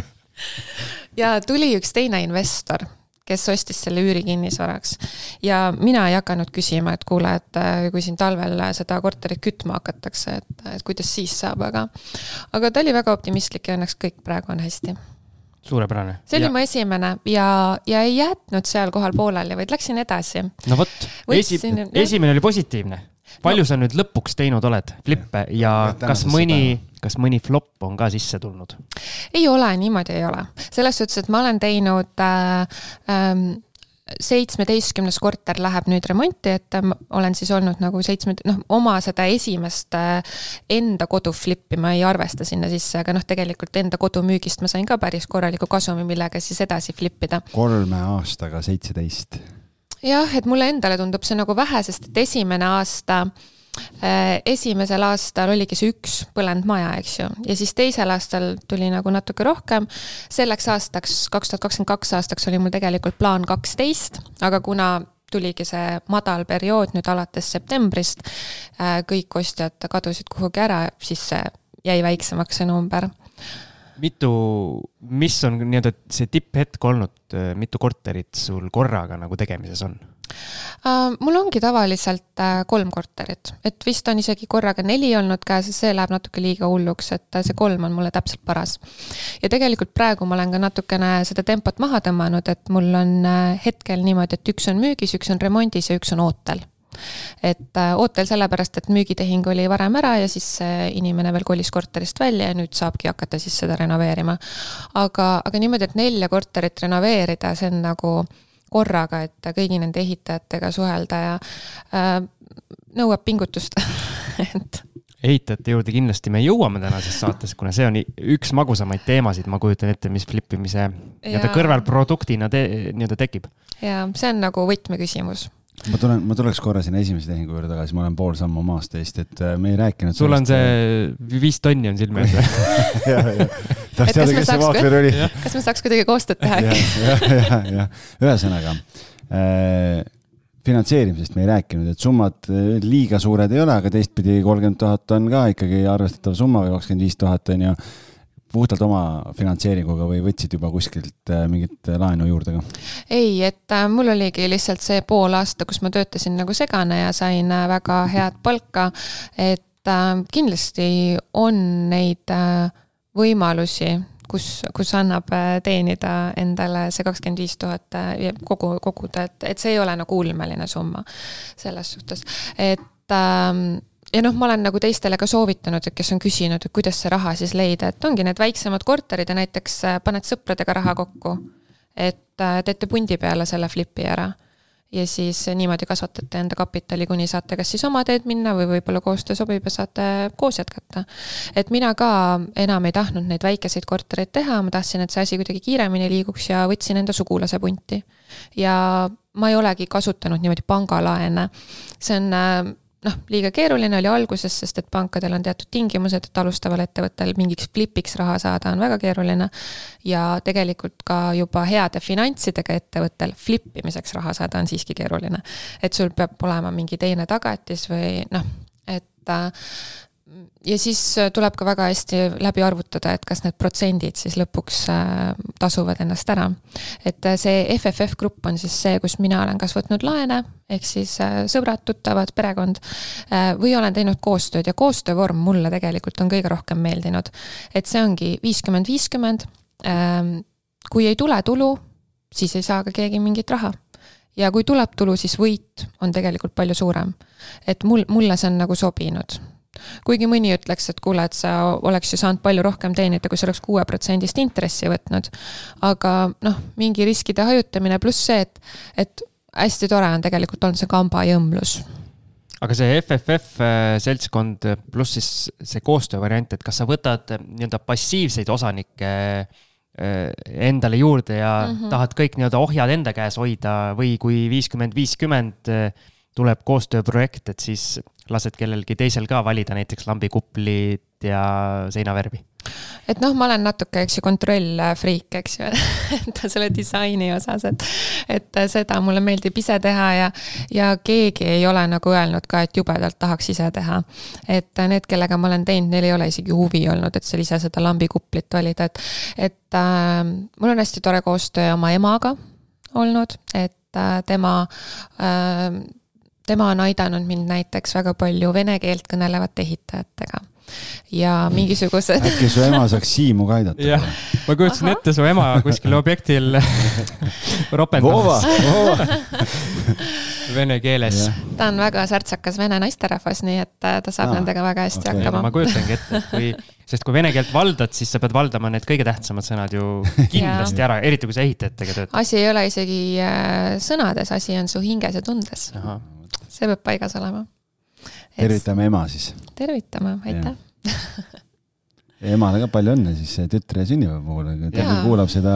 ja tuli üks teine investor, kes ostis selle üürikinnisvaraks ja mina ei hakanud küsima, et kuule, et äh, kui siin talvel seda korterit kütma hakatakse, et, et kuidas siis saab, aga aga ta oli väga optimistlik ja õnneks kõik praegu on hästi. suurepärane. see oli mu esimene ja, ja ei jätnud seal kohal pooleli, vaid läksin edasi. no vot, esi- esimene oli positiivne. palju sa nüüd lõpuks teinud oled, flippe ja Ja kas mõni, kas mõni flop on ka sisse tulnud? ei ole, niimoodi ei ole. selles suhtes, et ma olen teinud äh, ähm, seitsmeteistkümnes korter läheb nüüd remonti, et ma olen siis olnud nagu seitsme, noh, oma seda esimest äh, enda kodu flip'i ma ei arvesta sinna sisse, aga noh, tegelikult enda kodu müügist ma sain ka päris korraliku kasumi, millega siis edasi flip ida. kolme aastaga seitseteist. jah, et mulle endale tundub see nagu vähe, sest et esimene aasta äh, esimesel aastal oligi see üks põlenud maja, eks ju, ja siis teisel aastal tuli nagu natuke rohkem. selleks aastaks, kaks tuhat kakskümmend kaks aastaks oli mul tegelikult plaan kaksteist, aga kuna tuligi see madal periood nüüd alates septembrist, kõik ostjad kadusid kuhugi ära, siis see jäi väiksemaks, see number mitu, mis on nii-öelda see tipphetk olnud, mitu korterit sul korraga nagu tegemises on? Uh, mul ongi tavaliselt uh, kolm korterit, et vist on isegi korraga neli olnud käes ja see läheb natuke liiga hulluks, et uh, see kolm on mulle täpselt paras. ja tegelikult praegu ma olen ka natukene seda tempot maha tõmmanud, et mul on hetkel niimoodi, et üks on müügis, üks on remondis ja üks on ootel et äh, ootel sellepärast, et müügitehing oli varem ära ja siis inimene veel kolis korterist välja ja nüüd saabki hakata siis seda renoveerima. aga, aga niimoodi, et nelja korterit renoveerida, see on nagu korraga, et kõigi nende ehitajatega suhelda ja äh, nõuab pingutust et ehitajate juurde kindlasti me jõuame tänases saates, kuna see on üks magusamaid teemasid, ma kujutan ette, mis flippimise nii-öelda kõrvalproduktina te, nii-öelda tekib. ja see on nagu võtmeküsimus. ma tulen, ma tuleks korra sinna esimese tehingu juurde tagasi, ma olen pool sammu maast teist, et äh, me ei rääkinud. sul on see viis tonni on silme ees või? tahaks kas teada, kes see saaks- maakler oli. kas me saaks kuidagi koostööd teha äkki? jah, jah, jah, ühesõnaga äh, finantseerimisest me ei rääkinud, et summad äh, liiga suured ei ole, aga teistpidi kolmkümmend tuhat on ka ikkagi arvestatav summa või kakskümmend viis tuhat on ju. puhtalt oma finantseeringuga või võtsid juba kuskilt äh, mingit laenu juurde ka? ei, et äh, mul oligi lihtsalt see pool aasta, kus ma töötasin nagu segane ja sain väga head palka. et kindlasti on neid võimalusi, kus, kus annab äh, teenida endale see kakskümmend viis tuhat äh, kogu, koguda, et, et see ei ole nagu ulmeline summa selles suhtes, et ähm, ja noh, ma olen nagu teistele ka soovitanud, et kes on küsinud, et kuidas see raha siis leida, et ongi need väiksemad korterid ja näiteks äh, paned sõpradega raha kokku et teete pundi peale selle flipi ära ja siis niimoodi kasvatate enda kapitali, kuni saate kas siis oma teed minna või võib-olla koostöö sobib ja saate koos jätkata. et mina ka enam ei tahtnud neid väikeseid kortereid teha, ma tahtsin, et see asi kuidagi kiiremini liiguks ja võtsin enda sugulase punti. ja ma ei olegi kasutanud niimoodi pangalaene. see on äh, noh, liiga keeruline oli alguses, sest et pankadel on teatud tingimused, et alustaval ettevõttel mingiks flipiks raha saada on väga keeruline. ja tegelikult ka juba heade finantsidega ettevõttel flip imiseks raha saada on siiski keeruline. et sul peab olema mingi teine tagatis või noh, et äh, ja siis äh, tuleb ka väga hästi läbi arvutada, et kas need protsendid siis lõpuks äh, tasuvad ennast ära. et äh, see FFF grupp on siis see, kus mina olen kas võtnud laene, ehk siis sõbrad, tuttavad, perekond, või olen teinud koostööd ja koostöövorm mulle tegelikult on kõige rohkem meeldinud. et see ongi viiskümmend, viiskümmend. Ähm, kui ei tule tulu, siis ei saa ka keegi mingit raha ja kui tuleb tulu, siis võit on tegelikult palju suurem. et mul, mulle see on nagu sobinud kuigi mõni ütleks, et kuule, et sa oleks ju saanud palju rohkem teenida, kui sa oleks kuueprotsendist intressi võtnud. aga noh, mingi riskide hajutamine pluss see, et, et hästi tore on tegelikult olnud see kambajõmlus aga see FFF äh, seltskond pluss siis see koostöövariant, et kas sa võtad nii-öelda passiivseid osanikke äh, endale juurde ja mm -hmm. tahad kõik nii-öelda ohjad enda käes hoida või kui viiskümmend, viiskümmend äh, tuleb koostööprojekt, et siis lased kellelgi teisel ka valida näiteks lambikuplit ja seinavärvi? et noh, ma olen natuke, eks ju, kontrollfriik, eks ju et selle disaini osas, et, et seda mulle meeldib ise teha ja, ja keegi ei ole nagu öelnud ka, et jubedalt tahaks ise teha. et need, kellega ma olen teinud, neil ei ole isegi huvi olnud, et seal ise seda lambikuplit valida, et, et äh, mul on hästi tore koostöö oma emaga olnud, et äh, tema äh, tema on aidanud mind näiteks väga palju vene keelt kõnelevate ehitajatega ja mingisugused. äkki su ema saaks Siimu ka aidata? jah, ma kujutasin ette su ema kuskil objektil ropendamas vene keeles. ta on väga särtsakas vene naisterahvas, nii et äh, ta saab Aa, nendega väga hästi okay. hakkama. ma kujutangi ette, et kui, sest kui vene keelt valdad, siis sa pead valdama need kõige tähtsamad sõnad ju kindlasti ära, eriti kui sa ehitajatega töötad. asi ei ole isegi äh, sõnades, asi on su hinges ja tundes see peab paigas olema. tervitame ema siis. tervitame, aitäh emale ka palju õnne siis tütre sünnipäeva puhul, ta küll kuulab seda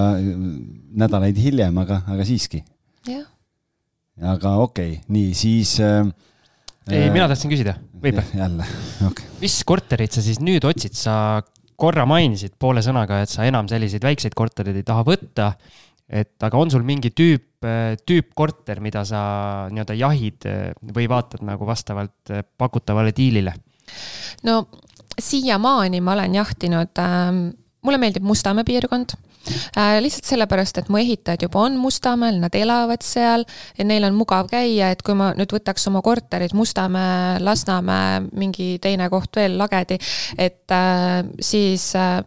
nädalaid hiljem, aga, aga siiski. jah. aga okei okay,, nii siis äh,. ei, mina tahtsin küsida, võib või? jälle, okei okay.. mis korterit sa siis nüüd otsid, sa korra mainisid poole sõnaga, et sa enam selliseid väikseid kortereid ei taha võtta et aga on sul mingi tüüp, tüüpkorter, mida sa nii-öelda jahid või vaatad nagu vastavalt pakutavale diilile? no siiamaani ma olen jahtinud äh,, mulle meeldib Mustamäe piirkond äh,. lihtsalt sellepärast, et mu ehitajad juba on Mustamäel, nad elavad seal ja neil on mugav käia, et kui ma nüüd võtaks oma korterid Mustamäe, Lasnamäe, mingi teine koht veel, Lagedi, et äh, siis äh,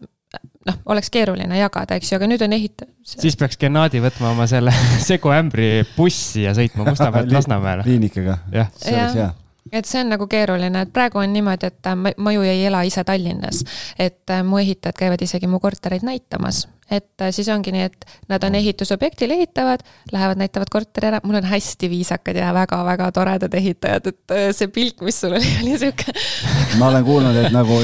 noh, oleks keeruline jagada, eks ju, aga nüüd on ehit-. siis peaks Gennadi võtma oma selle seguämbri bussi ja sõitma Mustamäelt Lasnamäele. liinikaga. see oleks hea et see on nagu keeruline, et praegu on niimoodi, et ma, ma ju ei ela ise Tallinnas. et mu ehitajad käivad isegi mu kortereid näitamas et äh, siis ongi nii, et nad on ehitusobjektil, ehitavad, lähevad, näitavad korteri ära, mul on hästi viisakad ja väga-väga toredad ehitajad, et äh, see pilk, mis sul oli, oli sihuke. ma olen kuulnud, et nagu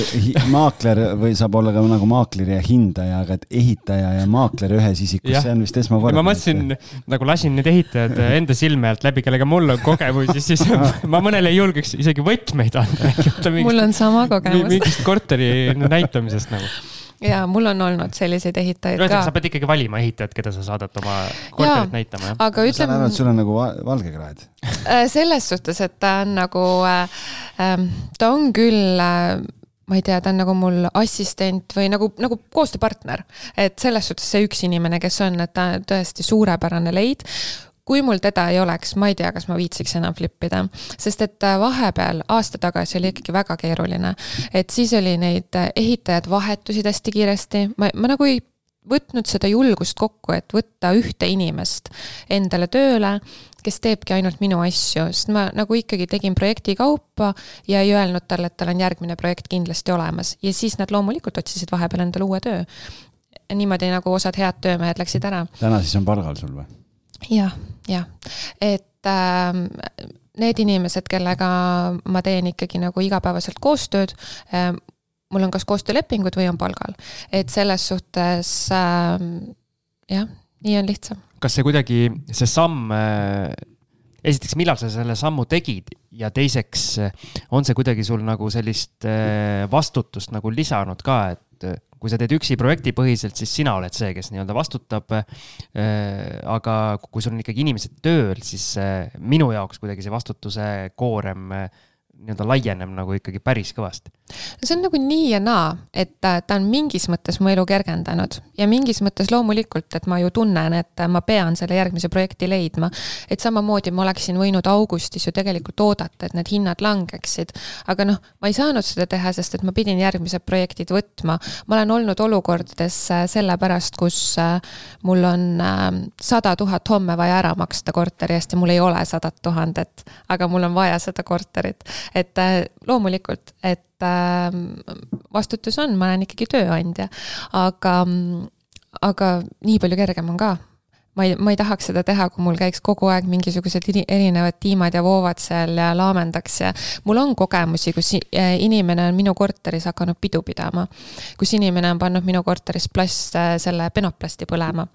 maakler või saab olla ka nagu maakler ja hindaja, aga et ehitaja ja maakler ühes isikus, see on vist esmakordne. ma mõtlesin, nagu lasin need ehitajad enda silme alt läbi, kellega mul on kogemusi, siis ma mõnele ei julgeks isegi võtmeid anda. mul on sama kogemus. mingist korteri näitamisest nagu ja mul on olnud selliseid ehitajaid ka. sa pead ikkagi valima ehitajat, keda sa saadad oma korterit näitama, jah? aga ütleme. ma saan aru, et sul on nagu valgekraed äh, selles suhtes, et ta on nagu äh,, ähm, ta on küll äh, ma ei tea, ta on nagu mul assistent või nagu, nagu koostööpartner. et selles suhtes see üks inimene, kes on, et ta on tõesti suurepärane leid kui mul teda ei oleks, ma ei tea, kas ma viitsiks enam flip ida, sest et äh, vahepeal aasta tagasi oli ikkagi väga keeruline. et siis oli neid äh, ehitajad vahetusid hästi kiiresti, ma, ma nagu ei võtnud seda julgust kokku, et võtta ühte inimest endale tööle, kes teebki ainult minu asju, sest ma nagu ikkagi tegin projekti kaupa ja ei öelnud talle, et tal on järgmine projekt kindlasti olemas ja siis nad loomulikult otsisid vahepeal endale uue töö. niimoodi nagu osad head töömehed läksid ära. täna siis on palgal sul või? Jah, jah, et äh, need inimesed, kellega ma teen ikkagi nagu igapäevaselt koostööd äh,, mul on kas koostöölepingud või on palgal, et selles suhtes äh, jah, nii on lihtsam. kas see kuidagi, see samm äh, esiteks, millal sa selle sammu tegid? Ja teiseks, on see kuidagi sul nagu sellist äh, vastutust nagu lisanud ka, et äh, kui sa teed üksi projektipõhiselt, siis sina oled see, kes nii-öelda vastutab. aga kui sul on ikkagi inimesed tööl, siis minu jaoks kuidagi see vastutuse koorem nii-öelda laieneb nagu ikkagi päris kõvasti. See on nagu nii ja naa, et ta on mingis mõttes mu elu kergendanud ja mingis mõttes loomulikult, et ma ju tunnen, et ma pean selle järgmise projekti leidma. et samamoodi ma oleksin võinud augustis ju tegelikult oodata, et need hinnad langeksid. aga noh, ma ei saanud seda teha, sest et ma pidin järgmised projektid võtma. ma olen olnud olukordades äh, sellepärast, kus äh, mul on äh, sada tuhat homme vaja ära maksta korteri eest ja mul ei ole sadat tuhandet, aga mul on vaja seda korterit et äh, loomulikult, et ähm, vastutus on, ma olen ikkagi tööandja, aga, aga nii palju kergem on ka ma ei, ma ei tahaks seda teha, kui mul käiks kogu aeg mingisugused erinevad tiimad ja voovad seal ja laamendaks ja mul on kogemusi, kus äh, inimene on minu korteris hakanud pidu pidama. kus inimene on pannud minu korteris plast, äh, selle penoplasti põlema.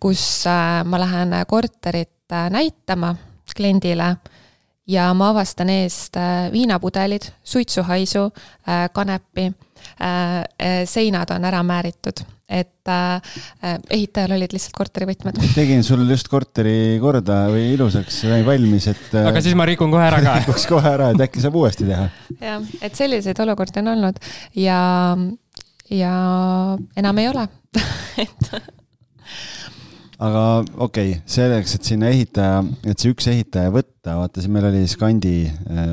kus ma lähen korterit näitama kliendile ja ma avastan eest äh, viinapudelid, suitsuhaisu, äh, kanepi, äh, seinad on ära määritud, et ehitajal olid lihtsalt korterivõtmed. tegin sul just korteri korda või ilusaks valmis, et. aga siis ma rikun kohe ära ka. rikuks kohe ära, et äkki saab uuesti teha. jah, et selliseid olukordi on olnud ja, ja enam ei ole et aga okei okay,, selleks, et sinna ehitaja, et see üks ehitaja võtta, vaata siin meil oli skandi.ee,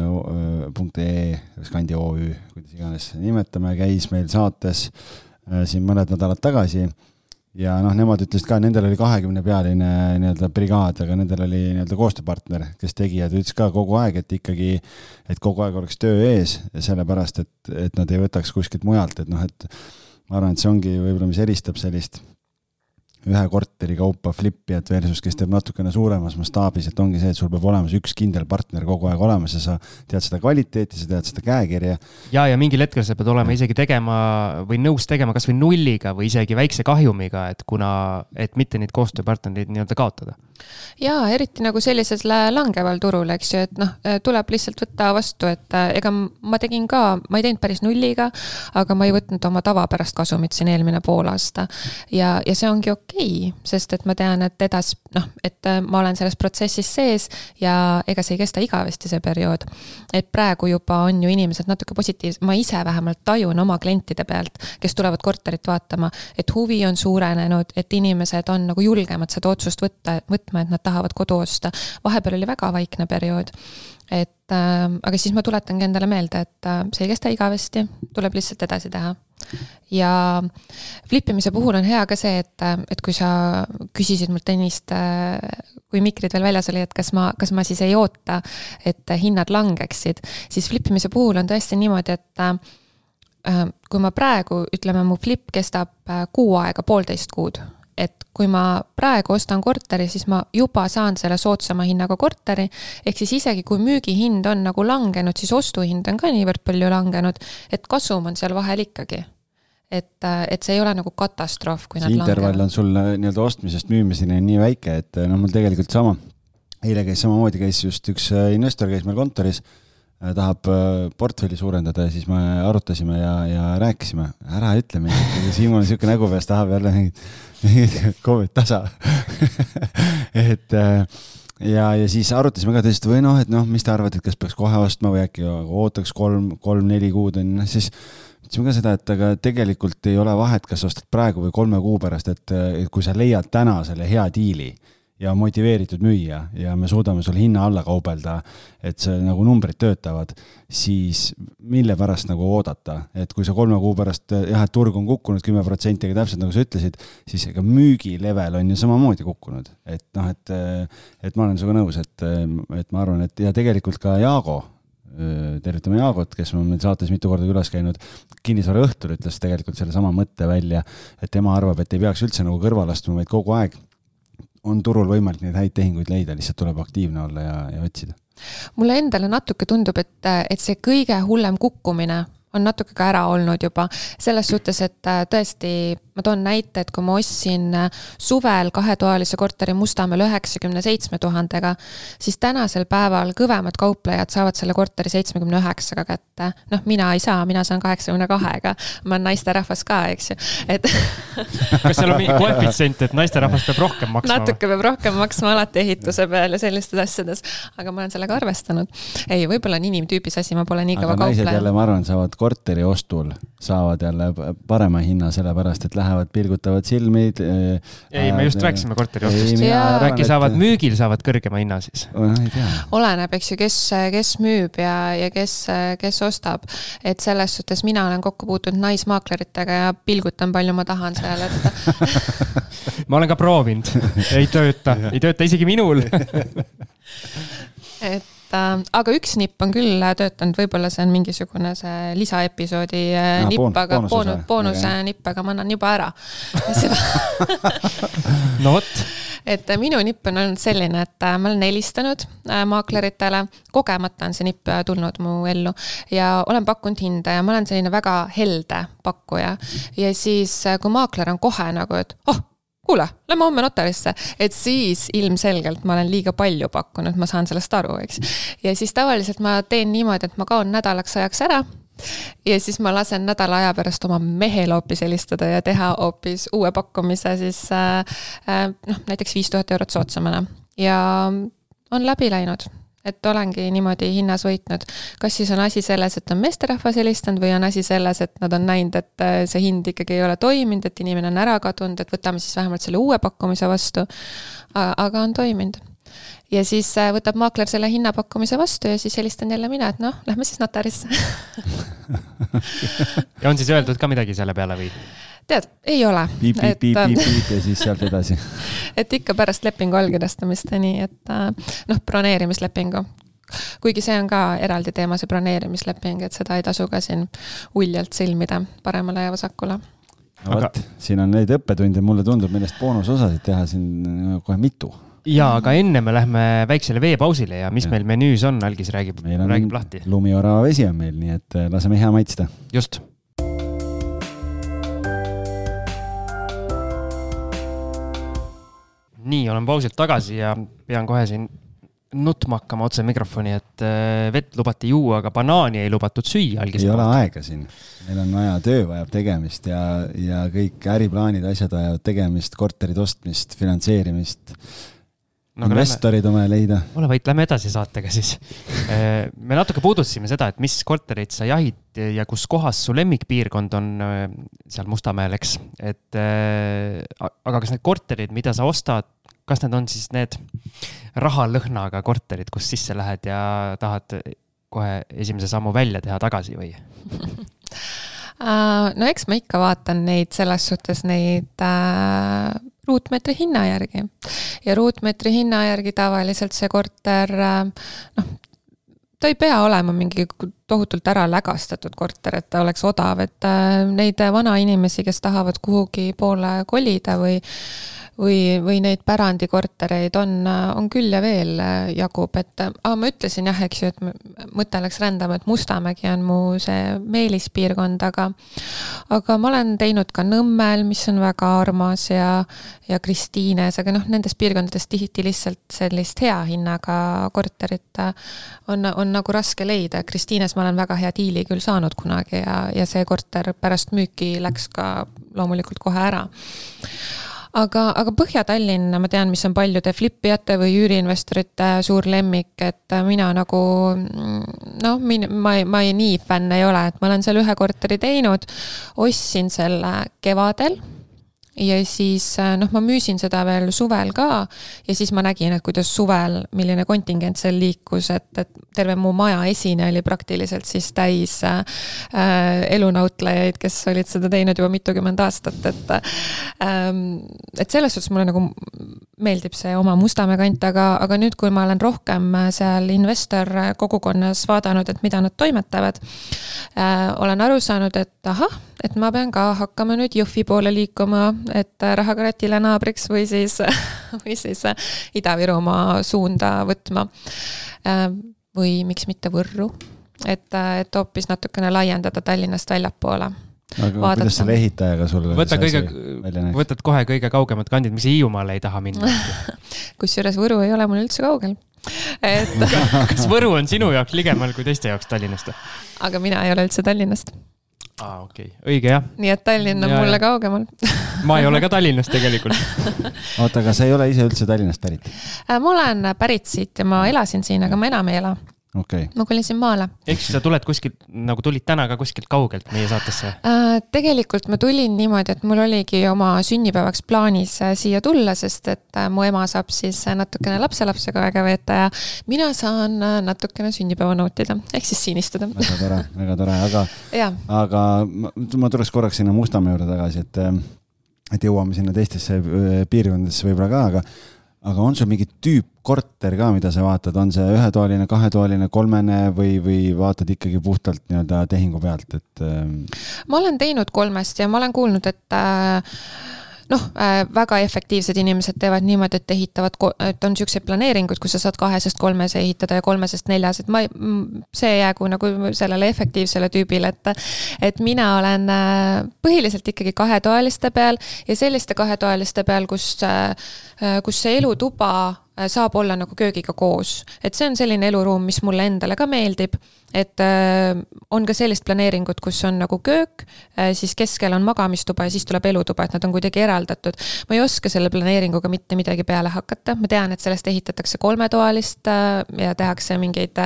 äh, skandi OÜ, kuidas iganes nimetame, käis meil saates äh, siin mõned nädalad tagasi. Ja noh, nemad ütlesid ka, nendel oli kahekümne pealine nii-öelda brigaad, aga nendel oli nii-öelda koostööpartner, kes tegi ja ta ütles ka kogu aeg, et ikkagi, et kogu aeg oleks töö ees, sellepärast et, et nad ei võtaks kuskilt mujalt, et noh, et ma arvan, et see ongi võib-olla, mis eristab sellist ühe korteri kaupa flipijat versus, kes teeb natukene suuremas mastaabis, et ongi see, et sul peab olema see üks kindel partner kogu aeg olemas ja sa tead seda kvaliteeti, sa tead seda käekirja. ja, ja mingil hetkel sa pead olema isegi tegema või nõus tegema kasvõi nulliga või isegi väikse kahjumiga, et kuna, et mitte neid koostööpartnereid nii-öelda kaotada. Ja eriti nagu sellisel langeval turul, eks ju, et noh, tuleb lihtsalt võtta vastu, et äh, ega ma tegin ka, ma ei teinud päris nulliga, aga ma ei võtnud oma tavapärast kasumit siin eelmine poolaasta ja, ja see ongi okei okei okay,, sest et ma tean, et edas-, noh, et äh, ma olen selles protsessis sees ja ega see ei kesta igavesti, see periood. et praegu juba on ju inimesed natuke positiivsed, ma ise vähemalt tajun oma klientide pealt, kes tulevad korterit vaatama, et huvi on suurenenud, et inimesed on nagu julgemad seda otsust võtta, võtma, et nad tahavad kodu osta. vahepeal oli väga vaikne periood et äh, aga siis ma tuletangi endale meelde, et äh, see ei kesta igavesti, tuleb lihtsalt edasi teha. ja flipimise puhul on hea ka see, et, äh, et kui sa küsisid mult ennist äh,, kui mikrid veel väljas oli, et kas ma, kas ma siis ei oota, et hinnad langeksid, siis flipimise puhul on tõesti niimoodi, et äh, äh kui ma praegu, ütleme, mu flip kestab äh, kuu aega, poolteist kuud et kui ma praegu ostan korteri, siis ma juba saan selle soodsama hinnaga korteri. ehk siis isegi kui müügihind on nagu langenud, siis ostuhind on ka niivõrd palju langenud, et kasum on seal vahel ikkagi et, et see ei ole nagu katastroof, kui see intervall on sul äh, nii-öelda ostmisest müümiseni nii väike, et noh, mul tegelikult sama. eile käis samamoodi, käis just üks äh, investor käis meil kontoris, tahab portfelli suurendada ja siis me arutasime ja, ja rääkisime, ära ütle midagi, Siimon on niisugune nägu peas, tahab jälle mingit Covid tasa. Et äh, ja, ja siis arutasime ka tõesti või noh, et noh, mis te arvate, et kas peaks kohe ostma või äkki ootaks kolm, kolm-neli kuud on ju, noh siis ütlesime ka seda, et aga tegelikult ei ole vahet, kas ostad praegu või kolme kuu pärast, et kui sa leiad täna selle hea diili ja motiveeritud müüja ja me suudame sul hinna alla kaubelda, et see nagu numbrid töötavad, siis mille pärast nagu oodata, et kui sa kolme kuu pärast jah, et turg on kukkunud kümme protsenti, aga täpselt nagu sa ütlesid, siis ega müügilevel on ju samamoodi kukkunud, et noh, et, et ma olen sinuga nõus, et, et ma arvan, et ja tegelikult ka Jaago tervitame Jaagot, kes on meil saates mitu korda külas käinud, kinnisvara õhtul ütles tegelikult sellesama mõtte välja, et tema arvab, et ei peaks üldse nagu kõrvale astuma, vaid kogu aeg on turul võimalik neid häid tehinguid leida, lihtsalt tuleb aktiivne olla ja, ja otsida. mulle endale natuke tundub, et, et see kõige hullem kukkumine on natuke ka ära olnud juba. selles suhtes, et äh, tõesti, ma toon näite, et kui ma ostsin äh, suvel kahetoalise korteri Mustamäel üheksakümne seitsme tuhandega, siis tänasel päeval kõvemad kauplejad saavad selle korteri seitsmekümne üheksaga kätte. noh, mina ei saa, mina saan kaheksakümne kahega. ma olen naisterahvas ka, eks ju, et kas seal on mingi koefitsient, et naisterahvas peab rohkem maksma? natuke peab rohkem maksma alati ehituse peal ja sellistes asjades, aga ma olen sellega arvestanud. ei, võib-olla on inimtüübis asi, ma pole nii kõva kaupleja. naised jälle, ma arvan, saavad korteri ostul saavad jälle parema hinna, sellepärast et lähevad, pilgutavad silmi. Eh, ei, me just rääkisime korteri ostust. äkki saavad et... müügil saavad kõrgema hinna siis no,? oleneb, eks ju, kes, kes müüb ja, ja kes, kes ostab. et selles suhtes mina olen kokku puutunud naismaakleritega ja pilgutan palju ma tahan seal, et ma olen ka proovinud, ei tööta, ei tööta isegi minul et äh, aga üks nipp on küll töötanud, võib-olla see on mingisugune see lisaepisoodi äh, nipp, aga boonus, boonuse nipp, aga ma annan juba ära. No vot. Et äh, minu nipp on olnud selline, et äh, ma olen helistanud maakleritele, kogemata on see nipp tulnud mu ellu. Ja olen pakkunud hinda ja ma olen selline väga helde pakkuja. ja siis, kui maakler on kohe nagu, et oh kuule, lähme homme notarisse, et siis ilmselgelt ma olen liiga palju pakkunud, ma saan sellest aru, eks. ja siis tavaliselt ma teen niimoodi, et ma kaon nädalaks ajaks ära ja siis ma lasen nädala aja pärast oma mehele hoopis helistada ja teha hoopis uue pakkumise siis äh, äh, noh, näiteks viis tuhat eurot soodsamana. Ja on läbi läinud et olengi niimoodi hinnas võitnud. kas siis on asi selles, et on meesterahvas helistanud või on asi selles, et nad on näinud, et äh, see hind ikkagi ei ole toiminud, et inimene on ära kadunud, et võtame siis vähemalt selle uue pakkumise vastu. aga on toiminud. ja siis äh, võtab maakler selle hinnapakkumise vastu ja siis helistan jälle mina, et noh, lähme siis notarisse ja on siis öeldud ka midagi selle peale või? Tead, ei ole. piip, piip, piip, piip, piip ja siis sealt edasi et ikka pärast lepingu allkirjastamist ja nii, et äh, noh, broneerimislepingu kuigi see on ka eraldi teema, see broneerimisleping, et seda ei tasu ka siin uljalt sõlmida paremale ja vasakule. no vot aga..., siin on neid õppetunde, mulle tundub, millest boonusosasid teha siin kohe mitu ja aga enne me lähme väiksele veepausile ja mis ja. meil menüüs on, Algis räägib, räägib lahti. lumiorava vesi on meil, nii et äh, laseme hea maitsta. just nii, olen pausilt tagasi ja pean kohe siin nutma hakkama otse mikrofoni, et äh, vett lubati juua, aga banaani ei lubatud süüa. ei ole aega siin, meil on vaja, töö vajab tegemist ja, ja kõik äriplaanid, asjad vajavad tegemist, korterite ostmist, finantseerimist no, investorid lähme, omale leida. ole vait, lähme edasi saatega siis. Äh, me natuke puudutasime seda, et mis kortereid sa jahid ja kus kohas su lemmikpiirkond on äh, seal Mustamäel, eks. et aga kas need korterid, mida sa ostad, kas need on siis need rahalõhnaga korterid, kus sisse lähed ja tahad kohe esimese sammu välja teha tagasi või äh, no eks ma ikka vaatan neid selles suhtes neid äh, ruutmeetri hinna järgi. ja ruutmeetri hinna järgi tavaliselt see korter äh, noh, ta ei pea olema mingi tohutult ära lägastatud korter, et ta oleks odav, et äh, neid vanainimesi, kes tahavad kuhugi poole kolida või või, või neid pärandikortereid on, on küll ja veel jagub, et ah, ma ütlesin jah, eks ju, et mõte läks rändama, et Mustamägi on mu see meelispiirkond, aga aga ma olen teinud ka Nõmmel, mis on väga armas ja, ja Kristiines, aga noh, nendes piirkondades tihti lihtsalt sellist hea hinnaga korterit on, on nagu raske leida. Kristiines ma olen väga hea diili küll saanud kunagi ja, ja see korter pärast müüki läks ka loomulikult kohe ära aga, aga Põhja-Tallinn, ma tean, mis on paljude flipijate või üüriinvestorite suur lemmik, et mina nagu noh, ma, ma ei, nii fänn ei ole, et ma olen seal ühe korteri teinud, ostsin selle kevadel ja siis äh, noh, ma müüsin seda veel suvel ka ja siis ma nägin, et kuidas suvel, milline kontingent seal liikus, et, et terve mu maja esine oli praktiliselt siis täis äh, elunautlejaid, kes olid seda teinud juba mitukümmend aastat, et ähm,. et selles suhtes mulle nagu meeldib see oma Mustamäe kant, aga, aga nüüd, kui ma olen rohkem seal investor kogukonnas vaadanud, et mida nad toimetavad äh,, olen aru saanud, et ahah, et ma pean ka hakkama nüüd Jõhvi poole liikuma, et rahakratile naabriks või siis, või siis Ida-Virumaa suunda võtma. või miks mitte Võrru et, et hoopis natukene laiendada Tallinnast väljapoole aga vaadata. kuidas selle ehitajaga sul võta kõige asi välja, näeks? võtad kohe kõige kaugemad kandid, miks Hiiumaale ei taha minna? kusjuures Võru ei ole mul üldse kaugel. et kas Võru on sinu jaoks ligemal kui teiste jaoks Tallinnast? aga mina ei ole üldse Tallinnast, aa, okei okay., õige jah. nii et Tallinn on Ja, mulle kaugemal. ma ei ole ka Tallinnast tegelikult. oota, aga sa ei ole ise üldse Tallinnast pärit? Äh, ma olen pärit siit ja ma elasin siin, aga ma enam ei ela. Okei okay., ma kolisin maale. ehk siis sa tuled kuskilt, nagu tulid täna ka kuskilt kaugelt meie saatesse? Äh, tegelikult ma tulin niimoodi, et mul oligi oma sünnipäevaks plaanis äh, siia tulla, sest et äh, mu ema saab siis äh, natukene lapselapsega aega veeta ja mina saan natukene sünnipäeva nautida, ehk siis siin istuda. väga tore, väga tore, aga, aga ma, ma tuleks korraks sinna Mustamäe juurde tagasi, et, et jõuame sinna teistesse piirkondadesse võib-olla ka, aga aga on sul mingi tüüppkorter ka, mida sa vaatad, on see ühetoaline, kahetoaline, kolmene või, või vaatad ikkagi puhtalt nii-öelda tehingu pealt, et ähm, ma olen teinud kolmest ja ma olen kuulnud, et äh, noh äh,, väga efektiivsed inimesed teevad niimoodi, et ehitavad, et on siukseid planeeringuid, kus sa saad kahesest kolmese ehitada ja kolmesest neljas, et ma ei, see jäägu nagu sellele efektiivsele tüübile, et et mina olen äh, põhiliselt ikkagi kahetoaliste peal ja selliste kahetoaliste peal, kus, kus see elutuba äh, saab olla nagu köögiga koos, et see on selline eluruum, mis mulle endale ka meeldib, et äh, on ka sellist planeeringut, kus on nagu köök, siis keskel on magamistuba ja siis tuleb elutuba, et nad on kuidagi eraldatud. ma ei oska selle planeeringuga mitte midagi peale hakata, ma tean, et sellest ehitatakse kolmetoalist äh, ja tehakse mingeid,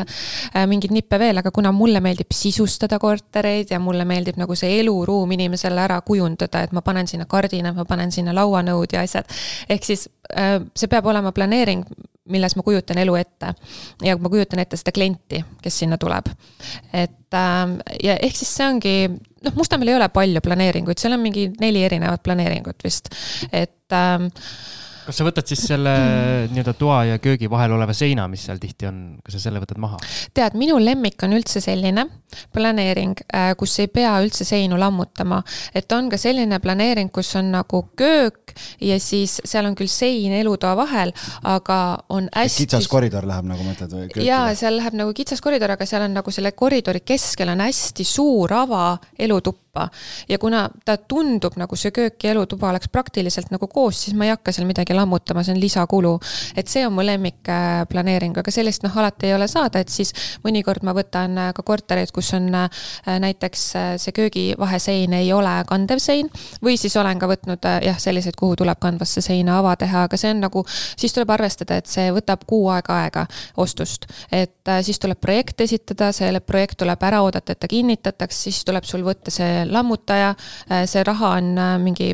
mingeid nippe veel, aga kuna mulle meeldib sisustada kortereid ja mulle meeldib nagu see eluruum inimesele ära kujundada, et ma panen sinna kardinad, ma panen sinna lauanõud ja asjad. ehk siis äh, see peab olema planeering, milles ma kujutan elu ette ja ma kujutan ette seda klienti, kes sinna tuleb. et ähm, ja ehk siis see ongi, noh, Mustamäel ei ole palju planeeringuid, seal on mingi neli erinevat planeeringut vist, et ähm, kas sa võtad siis selle nii-öelda toa ja köögi vahel oleva seina, mis seal tihti on, kas sa selle võtad maha? tead, minu lemmik on üldse selline planeering, kus ei pea üldse seinu lammutama. et on ka selline planeering, kus on nagu köök ja siis seal on küll sein elutoa vahel, aga on hästi. kitsas koridor läheb nagu mõtled või? jaa, seal läheb nagu kitsas koridor, aga seal on nagu selle koridori keskel on hästi suur ava elutuppa. Ja kuna ta tundub nagu see köök ja elutuba oleks praktiliselt nagu koos, siis ma ei hakka seal midagi lammutama, see on lisakulu. et see on mu lemmik äh, planeering, aga sellist noh, alati ei ole saada, et siis mõnikord ma võtan äh, ka kortereid, kus on äh, näiteks see köögivahesein ei ole kandev sein või siis olen ka võtnud jah, selliseid, kuhu tuleb kandvasse seina ava teha, aga see on nagu, siis tuleb arvestada, et see võtab kuu aega aega ostust. et siis tuleb projekt esitada, see projekt tuleb ära oodata, et ta kinnitataks, siis tuleb sul võtta see lammutaja, see raha on äh, mingi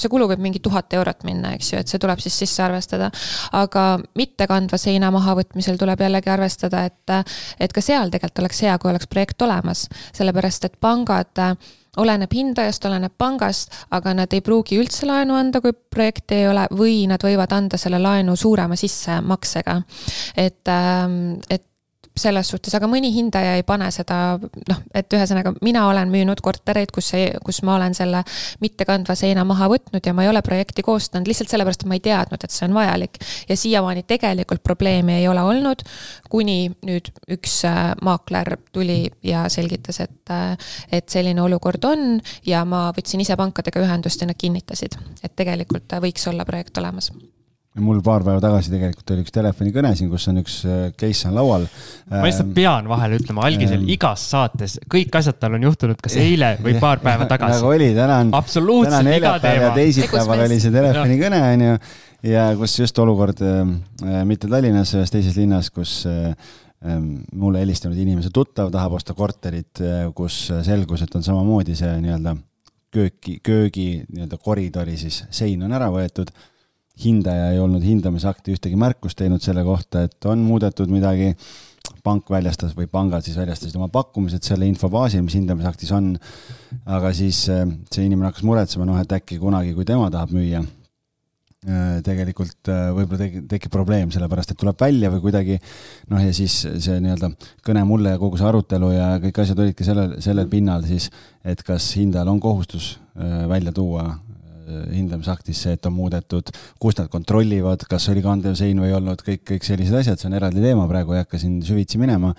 see kulu võib mingi tuhat eurot minna, eks ju, et see tuleb siis sisse arvestada. aga mittekandva seina mahavõtmisel tuleb jällegi arvestada, et, et ka seal tegelikult oleks hea, kui oleks projekt olemas, sellepärast et pangad äh, oleneb hindajast, oleneb pangast, aga nad ei pruugi üldse laenu anda, kui projekti ei ole või nad võivad anda selle laenu suurema sissemaksega. et, et selles suhtes, aga mõni hindaja ei pane seda noh, et ühesõnaga mina olen müünud kortereid, kus, kus ma olen selle mittekandva seina maha võtnud ja ma ei ole projekti koostanud lihtsalt sellepärast, et ma ei teadnud, et see on vajalik. ja siiamaani tegelikult probleemi ei ole olnud, kuni nüüd üks äh, maakler tuli ja selgitas, et, et selline olukord on ja ma võtsin ise pankadega ühendust ja nad kinnitasid, et tegelikult äh, võiks olla projekt olemas mul paar päeva tagasi tegelikult oli üks telefonikõne siin, kus on üks äh, case on laual. ma lihtsalt pean vahele ütlema, algisel ähm, igas saates kõik asjad tal on juhtunud kas eile või paar päeva nagu tagasi. oli, täna on, täna iga neljapäev ja teisipäeval oli see telefonikõne, onju. ja kus just olukord äh, mitte Tallinnas, ühes teises linnas, kus äh, mulle helistanud inimese tuttav tahab osta korterit, kus selgus, et on samamoodi see nii-öelda kööki, köögi nii-öelda koridori siis sein on ära võetud hindaja ei olnud hindamisakti ühtegi märkust teinud selle kohta, et on muudetud midagi. pank väljastas või pangad siis väljastasid oma pakkumised selle info baasil, mis hindamisaktis on. aga siis see inimene hakkas muretsema, noh, et äkki kunagi, kui tema tahab müüa, tegelikult võib-olla tekib, tekib probleem, sellepärast et tuleb välja või kuidagi noh, ja siis see nii-öelda kõne mulle ja kogu see arutelu ja kõik asjad olidki sellel, sellel pinnal siis, et kas hindajal on kohustus välja tuua hindamisaktis see, et on muudetud, kust nad kontrollivad, kas oli kandev sein või ei olnud, kõik, kõik sellised asjad, see on eraldi teema, praegu ei hakka siin süvitsi minema.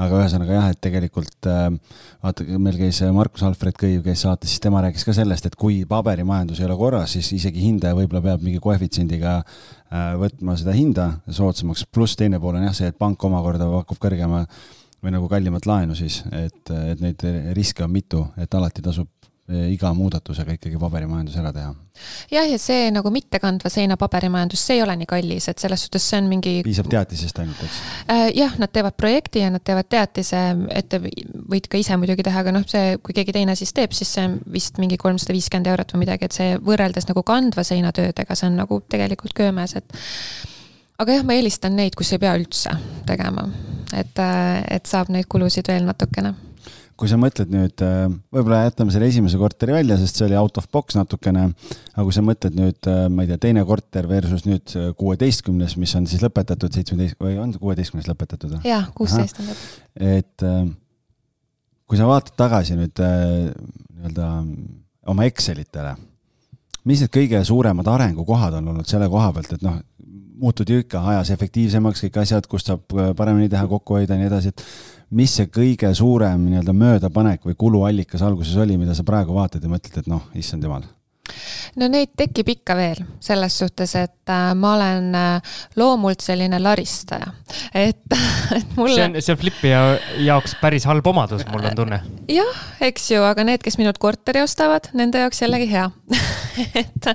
aga ühesõnaga jah, et tegelikult äh, vaata, meil käis Markus Alfred Kõiv käis saates, siis tema rääkis ka sellest, et kui paberimajandus ei ole korras, siis isegi hindaja võib-olla peab mingi koefitsiendiga äh, võtma seda hinda soodsamaks, pluss teine pool on jah see, et pank omakorda pakub kõrgema või nagu kallimat laenu siis, et, et neid riske on mitu, et alati tasub iga muudatusega ikkagi paberimajandus ära teha. jah, ja see nagu mittekandva seina paberimajandus, see ei ole nii kallis, et selles suhtes see on mingi. piisab teatisest ainult, eks? Äh, jah, nad teevad projekti ja nad teevad teatise, et võid ka ise muidugi teha, aga noh, see, kui keegi teine siis teeb, siis see on vist mingi kolmsada viiskümmend eurot või midagi, et see võrreldes nagu kandva seina töödega, see on nagu tegelikult köömes, et aga jah, ma eelistan neid, kus ei pea üldse tegema, et, äh, et saab neid kulusid veel natukene kui sa mõtled nüüd, äh, võib-olla jätame selle esimese korteri välja, sest see oli out of box natukene, aga kui sa mõtled nüüd, äh, ma ei tea, teine korter versus nüüd kuueteistkümnes, mis on siis lõpetatud seitsmeteist või on kuueteistkümnes lõpetatud jah, kuusteist on lõpetatud. et äh, kui sa vaatad tagasi nüüd nii-öelda oma Excelitele, mis need kõige suuremad arengukohad on olnud selle koha pealt, et noh, muutud ju ikka ajas efektiivsemaks kõik asjad, kust saab paremini teha, kokku hoida ja nii edasi, et mis see kõige suurem nii-öelda möödapanek või kuluallikas alguses oli, mida sa praegu vaatad ja mõtled, et noh, issand jumal? No neid tekib ikka veel, selles suhtes, et äh, ma olen äh, loomult selline laristaja, et, et mulle. see on, see on Flipi jaoks päris halb omadus, mul on tunne. jah, eks ju, aga need, kes minult korteri ostavad, nende jaoks jällegi hea et,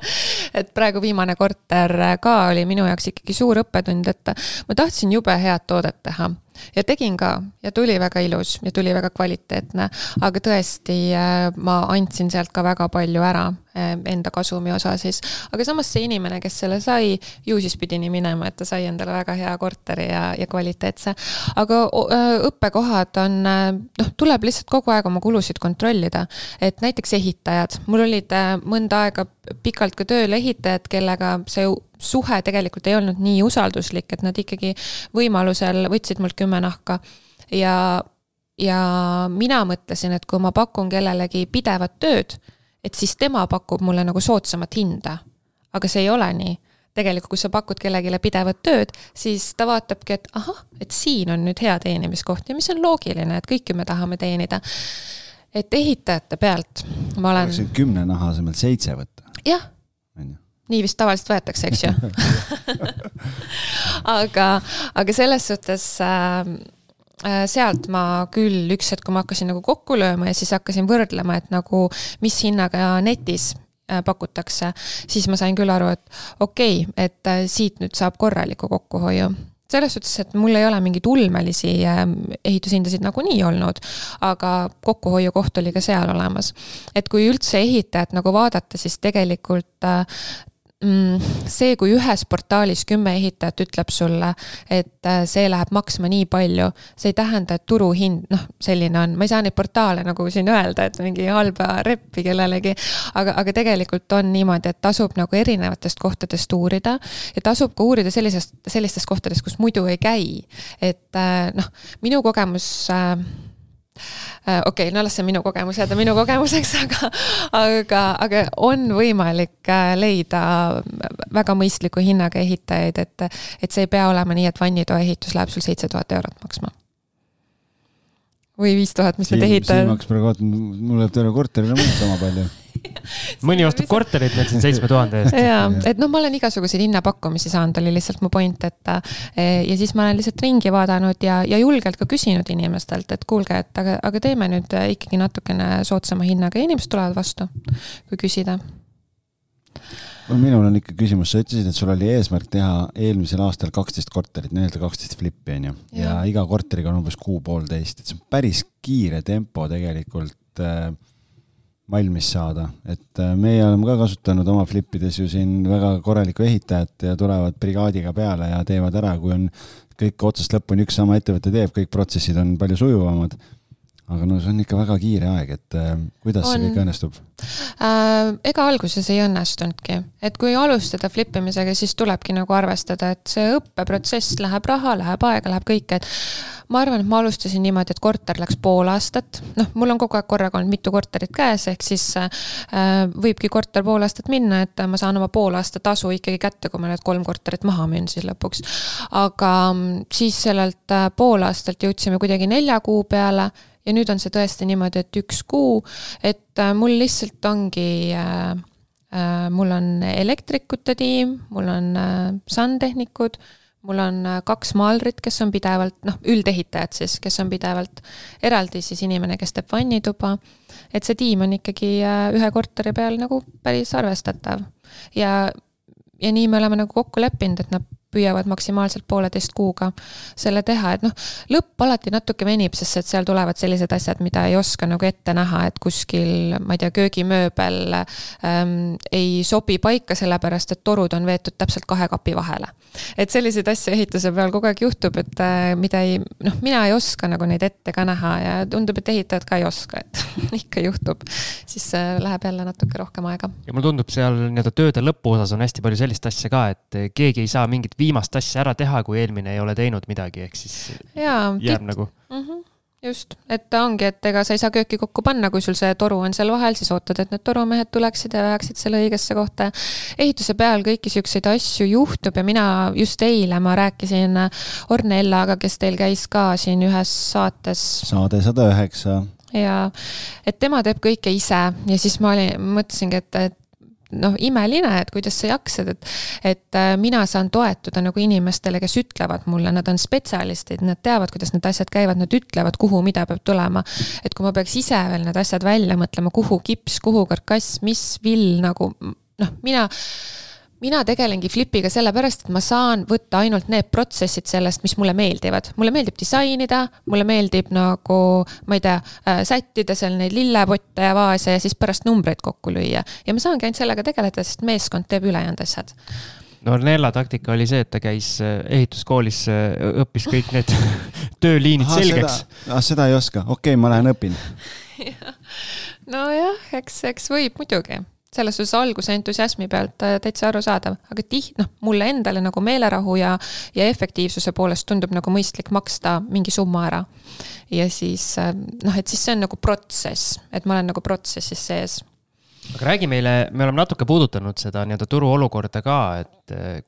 et praegu viimane korter ka oli minu jaoks ikkagi suur õppetund, et ma tahtsin jube head toodet teha ja tegin ka ja tuli väga ilus ja tuli väga kvaliteetne, aga tõesti, äh, ma andsin sealt ka väga palju ära äh, enda kasumi osa siis. aga samas see inimene, kes selle sai, ju siis pidi nii minema, et ta sai endale väga hea korteri ja, ja kvaliteetse. aga äh, õppekohad on, noh, tuleb lihtsalt kogu aeg oma kulusid kontrollida. et näiteks ehitajad, mul olid mõnda aega pikalt ka tööl ehitajad, kellega see suhe tegelikult ei olnud nii usalduslik, et nad ikkagi võimalusel võtsid mult kümme nahka. ja, ja mina mõtlesin, et kui ma pakun kellelegi pidevat tööd, et siis tema pakub mulle nagu soodsamat hinda. aga see ei ole nii tegelikult, kui sa pakud kellelegi pidevat tööd, siis ta vaatabki, et ahah, et siin on nüüd hea teenimiskoht ja mis on loogiline, et kõik ju me tahame teenida. et ehitajate pealt ma olen. kümne naha asemel seitse võtta. jah, nii vist tavaliselt võetakse, eks ju aga, aga selles suhtes äh, äh, sealt ma küll üks hetk, kui ma hakkasin nagu kokku lööma ja siis hakkasin võrdlema, et nagu mis hinnaga netis äh, pakutakse, siis ma sain küll aru, et okei okay,, et äh, siit nüüd saab korraliku kokkuhoiu selles suhtes, et mul ei ole mingeid ulmelisi ähm, ehitushindasid nagunii olnud, aga kokkuhoiukoht oli ka seal olemas. et kui üldse ehitajat nagu vaadata, siis tegelikult Mm, see, kui ühes portaalis kümme ehitajat ütleb sulle, et äh, see läheb maksma nii palju, see ei tähenda, et turuhind, noh, selline on, ma ei saa neid portaale nagu siin öelda, et mingi halba reppi kellelegi. aga, aga tegelikult on niimoodi, et tasub nagu erinevatest kohtadest uurida ja tasub ka uurida sellisest, sellistest kohtadest, kus muidu ei käi. et äh, noh, minu kogemus Äh, okei okay,, no las see minu kogemus jääda minu kogemuseks, aga, aga, aga on võimalik äh, leida väga mõistliku hinnaga ehitajaid, et, et see ei pea olema nii, et vannitoa ehitus läheb sul seitse tuhat eurot maksma või viis tuhat, mis need ehitajad. Siim hakkas praegu vaatama, mul läheb terve korterile muud sama palju mõni ostab korterit meil siin seitsme tuhande eest. ja, et noh, ma olen igasuguseid hinnapakkumisi saanud, oli lihtsalt mu point, et eh, ja siis ma olen lihtsalt ringi vaadanud ja, ja julgelt ka küsinud inimestelt, et kuulge, et aga, aga teeme nüüd ikkagi natukene soodsama hinnaga ja inimesed tulevad vastu, kui küsida. No minul on ikka küsimus, sa ütlesid, et sul oli eesmärk teha eelmisel aastal kaksteist korterit, nii-öelda kaksteist flippi on ju, ja iga korteriga on umbes kuu-poolteist, et see on päris kiire tempo tegelikult äh, valmis saada, et äh, meie oleme ka kasutanud oma flippides ju siin väga korralikku ehitajat ja tulevad brigaadiga peale ja teevad ära, kui on kõik otsast lõpuni üks sama ettevõte teeb, kõik protsessid on palju sujuvamad aga no see on ikka väga kiire aeg, et äh, kuidas on. see kõik õnnestub äh,? ega alguses ei õnnestunudki, et kui alustada flip imisega, siis tulebki nagu arvestada, et see õppeprotsess läheb raha, läheb aega, läheb kõike, et ma arvan, et ma alustasin niimoodi, et korter läks pool aastat, noh, mul on kogu aeg korraga olnud mitu korterit käes, ehk siis äh, võibki korter pool aastat minna, et ma saan oma pool aasta tasu ikkagi kätte, kui ma need kolm korterit maha müün siis lõpuks. aga mm, siis sellelt äh, pool aastalt jõudsime kuidagi nelja kuu peale ja nüüd on see tõesti niimoodi, et üks kuu, et äh, mul lihtsalt ongi äh, äh, mul on elektrikute tiim, mul on äh, sandtehnikud mul on kaks maalrit, kes on pidevalt, noh, üldehitajad siis, kes on pidevalt eraldi siis inimene, kes teeb vannituba. et see tiim on ikkagi ühe korteri peal nagu päris arvestatav ja, ja nii me oleme nagu kokku leppinud, et nad püüavad maksimaalselt pooleteist kuuga selle teha, et noh, lõpp alati natuke venib, sest et seal tulevad sellised asjad, mida ei oska nagu ette näha, et kuskil, ma ei tea, köögimööbel ähm, ei sobi paika, sellepärast et torud on veetud täpselt kahe kapi vahele. et selliseid asju ehituse peal kogu aeg juhtub, et äh, mida ei, noh, mina ei oska nagu neid ette ka näha ja tundub, et ehitajad ka ei oska, et ikka juhtub. siis äh, läheb jälle natuke rohkem aega. ja mulle tundub, seal nii-öelda tööde lõpuosas on hästi palju sellist asja ka, et keegi ei saa mingit viimast asja ära teha, kui eelmine ei ole teinud midagi, ehk siis Jaa, jääb tipp- nagu mm. -hmm just, et ta ongi, et ega sa ei saa kööki kokku panna, kui sul see toru on seal vahel, siis ootad, et need torumehed tuleksid ja veaksid selle õigesse kohta. ehituse peal kõiki siukseid asju juhtub ja mina just eile ma rääkisin Orne Ellaga, kes teil käis ka siin ühes saates saade sada üheksa. ja et tema teeb kõike ise ja siis ma olin, mõtlesingi, et, et noh, imeline, et kuidas sa jaksad, et, et äh, mina saan toetuda nagu inimestele, kes ütlevad mulle, nad on spetsialistid, nad teavad, kuidas need asjad käivad, nad ütlevad, kuhu mida peab tulema. et kui ma peaks ise veel need asjad välja mõtlema, kuhu kips, kuhu karkass, mis vill nagu noh, mina mina tegelengi Flipiga sellepärast, et ma saan võtta ainult need protsessid sellest, mis mulle meeldivad. mulle meeldib disainida, mulle meeldib nagu, ma ei tea, sättida seal neid lillepotte ja vaase ja siis pärast numbreid kokku lüüa. ja ma saangi ainult sellega tegeleda, sest meeskond teeb ülejäänud asjad. no Nella taktika oli see, et ta käis äh, ehituskoolis, äh, õppis kõik need tööliinid selgeks. ah, seda ei oska, okei okay,, ma lähen õpin. nojah, eks, eks võib muidugi selles suhtes alguse entusiasmi pealt äh, täitsa arusaadav, aga tihti, noh, mulle endale nagu meelerahu ja, ja efektiivsuse poolest tundub nagu mõistlik maksta mingi summa ära. ja siis äh, noh, et siis see on nagu protsess, et ma olen nagu protsessis sees. aga räägi meile, me oleme natuke puudutanud seda nii-öelda turuolukorda ka, et äh,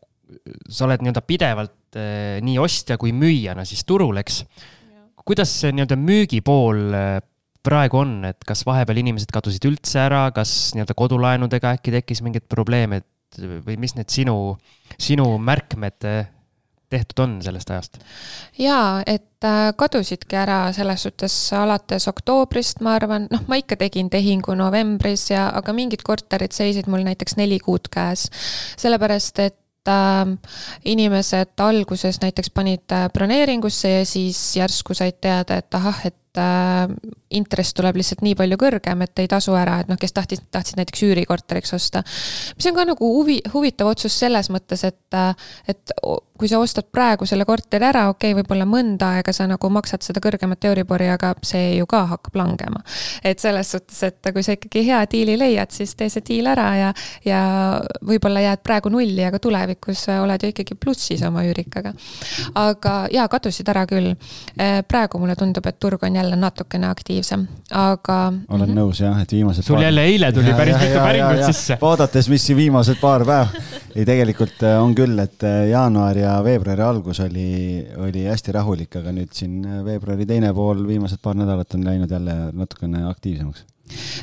sa oled nii-öelda pidevalt nii ostja kui müüjana siis turul, eks. kuidas see nii-öelda müügipool praegu on, et kas vahepeal inimesed kadusid üldse ära, kas nii-öelda kodulaenudega äkki tekkis mingeid probleeme, et või mis need sinu, sinu märkmed tehtud on sellest ajast? jaa, et äh, kadusidki ära selles suhtes alates oktoobrist, ma arvan, noh, ma ikka tegin tehingu novembris ja, aga mingid korterid seisid mul näiteks neli kuud käes. sellepärast, et äh, inimesed alguses näiteks panid äh, broneeringusse ja siis järsku said teada, et ahah, et äh, intress tuleb lihtsalt nii palju kõrgem, et ei tasu ära, et noh, kes tahtis, tahtsid näiteks üürikorteriks osta. mis on ka nagu huvi, huvitav otsus selles mõttes, et, et kui sa ostad praegu selle korteri ära, okei okay,, võib-olla mõnda aega sa nagu maksad seda kõrgemat Euribori, aga see ju ka hakkab langema. et selles suhtes, et kui sa ikkagi hea diili leiad, siis tee see diil ära ja, ja võib-olla jääd praegu nulli, aga tulevikus oled ju ikkagi plussis oma üürikaga. aga jaa, kadusid ära küll. praegu mulle tundub, et turg on jälle natukene aktiivsem, aga. olen mm -hmm. nõus jah, et viimased. sul paar... jälle eile tuli ja, päris mitu päringut sisse. vaadates, mis siin viimased paar päeva, ei tegelikult äh, on küll, et äh, jaanuar ja veebruari algus oli, oli hästi rahulik, aga nüüd siin äh, veebruari teine pool, viimased paar nädalat on läinud jälle natukene aktiivsemaks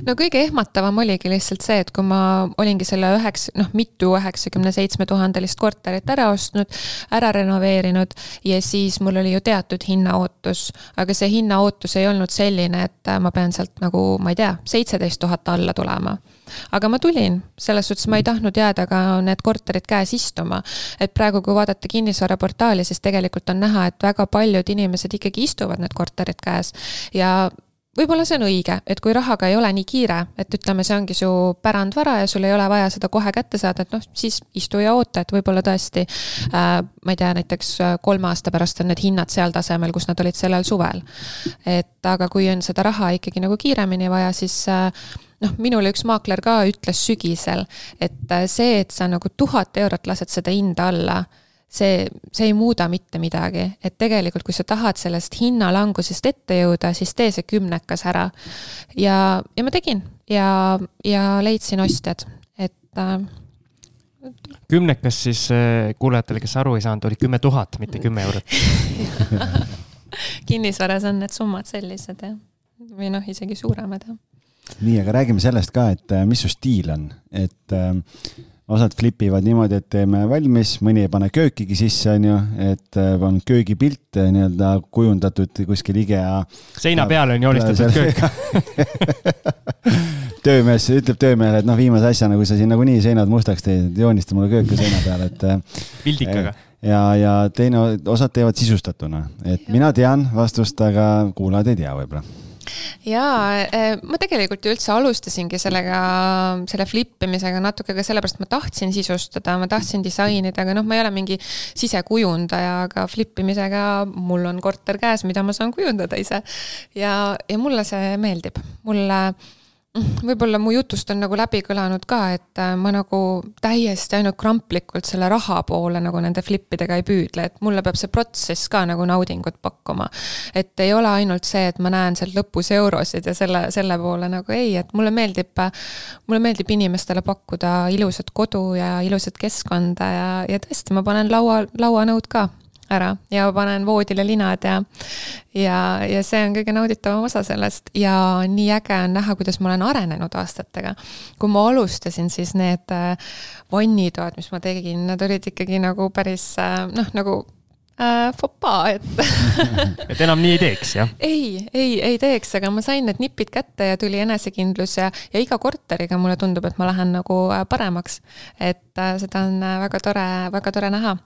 no kõige ehmatavam oligi lihtsalt see, et kui ma olingi selle üheks, noh, mitu üheksakümne seitsme tuhandelist korterit ära ostnud, ära renoveerinud ja siis mul oli ju teatud hinnaootus, aga see hinnaootus ei olnud selline, et ma pean sealt nagu, ma ei tea, seitseteist tuhat alla tulema. Aga ma tulin, selles suhtes ma ei tahtnud jääda ka need korterid käes istuma. et praegu, kui vaadata kinnisvaraportaali, siis tegelikult on näha, et väga paljud inimesed ikkagi istuvad need korterid käes. Ja võib-olla see on õige, et kui rahaga ei ole nii kiire, et ütleme, see ongi su pärandvara ja sul ei ole vaja seda kohe kätte saada, et noh, siis istu ja oota, et võib-olla tõesti äh,. ma ei tea, näiteks kolme aasta pärast on need hinnad seal tasemel, kus nad olid sellel suvel. et aga kui on seda raha ikkagi nagu kiiremini vaja, siis äh, noh, minule üks maakler ka ütles sügisel, et see, et sa nagu tuhat eurot lased seda hinda alla see, see ei muuda mitte midagi, et tegelikult, kui sa tahad sellest hinnalangusest ette jõuda, siis tee see kümnekas ära. ja, ja ma tegin. Ja, ja leidsin ostjad, et äh, kümnekas siis äh, kuulajatele, kes aru ei saanud, oli kümme tuhat, mitte kümme eurot. Kinnisvaras on need summad sellised jah, või noh, isegi suuremad jah. nii, aga räägime sellest ka, et äh, mis su stiil on, et äh, osad flip ivad niimoodi, et teeme valmis, mõni ei pane köökigi sisse, onju, et äh, on köögipilt äh, nii-öelda kujundatud kuskil IKEA. seina peale on joonistatud köök töömees ütleb töömehele, et noh, viimase asjana, kui sa siin nagunii seinad mustaks teed, joonista mulle kööke seina peale, et. Äh, pildikaga. ja, ja teine, osad teevad sisustatuna, et ja. mina tean vastust, aga kuulajad ei tea võib-olla jaa, eh, ma tegelikult ju üldse alustasingi sellega, selle flip imisega natuke ka sellepärast, ma tahtsin sisustada, ma tahtsin disainida, aga noh, ma ei ole mingi sisekujundaja, aga flip imisega mul on korter käes, mida ma saan kujundada ise. ja, ja mulle see meeldib, mulle võib-olla mu jutust on nagu läbi kõlanud ka, et äh, ma nagu täiesti ainult kramplikult selle raha poole nagu nende flip idega ei püüdle, et mulle peab see protsess ka nagu naudingut pakkuma. et ei ole ainult see, et ma näen seal lõpus eurosid ja selle, selle poole nagu ei, et mulle meeldib, mulle meeldib inimestele pakkuda ilusat kodu ja ilusat keskkonda ja, ja tõesti, ma panen laua, lauanõud ka ära ja panen voodile linad ja, ja, ja see on kõige nauditavam osa sellest ja nii äge on näha, kuidas ma olen arenenud aastatega. kui ma alustasin, siis need äh, vannitoad, mis ma tegin, need olid ikkagi nagu päris äh, noh, nagu äh, fopaa, et et enam nii ei teeks, jah? ei, ei, ei teeks, aga ma sain need nipid kätte ja tuli enesekindlus ja, ja iga korteriga mulle tundub, et ma lähen nagu paremaks. et seda on väga tore, väga tore näha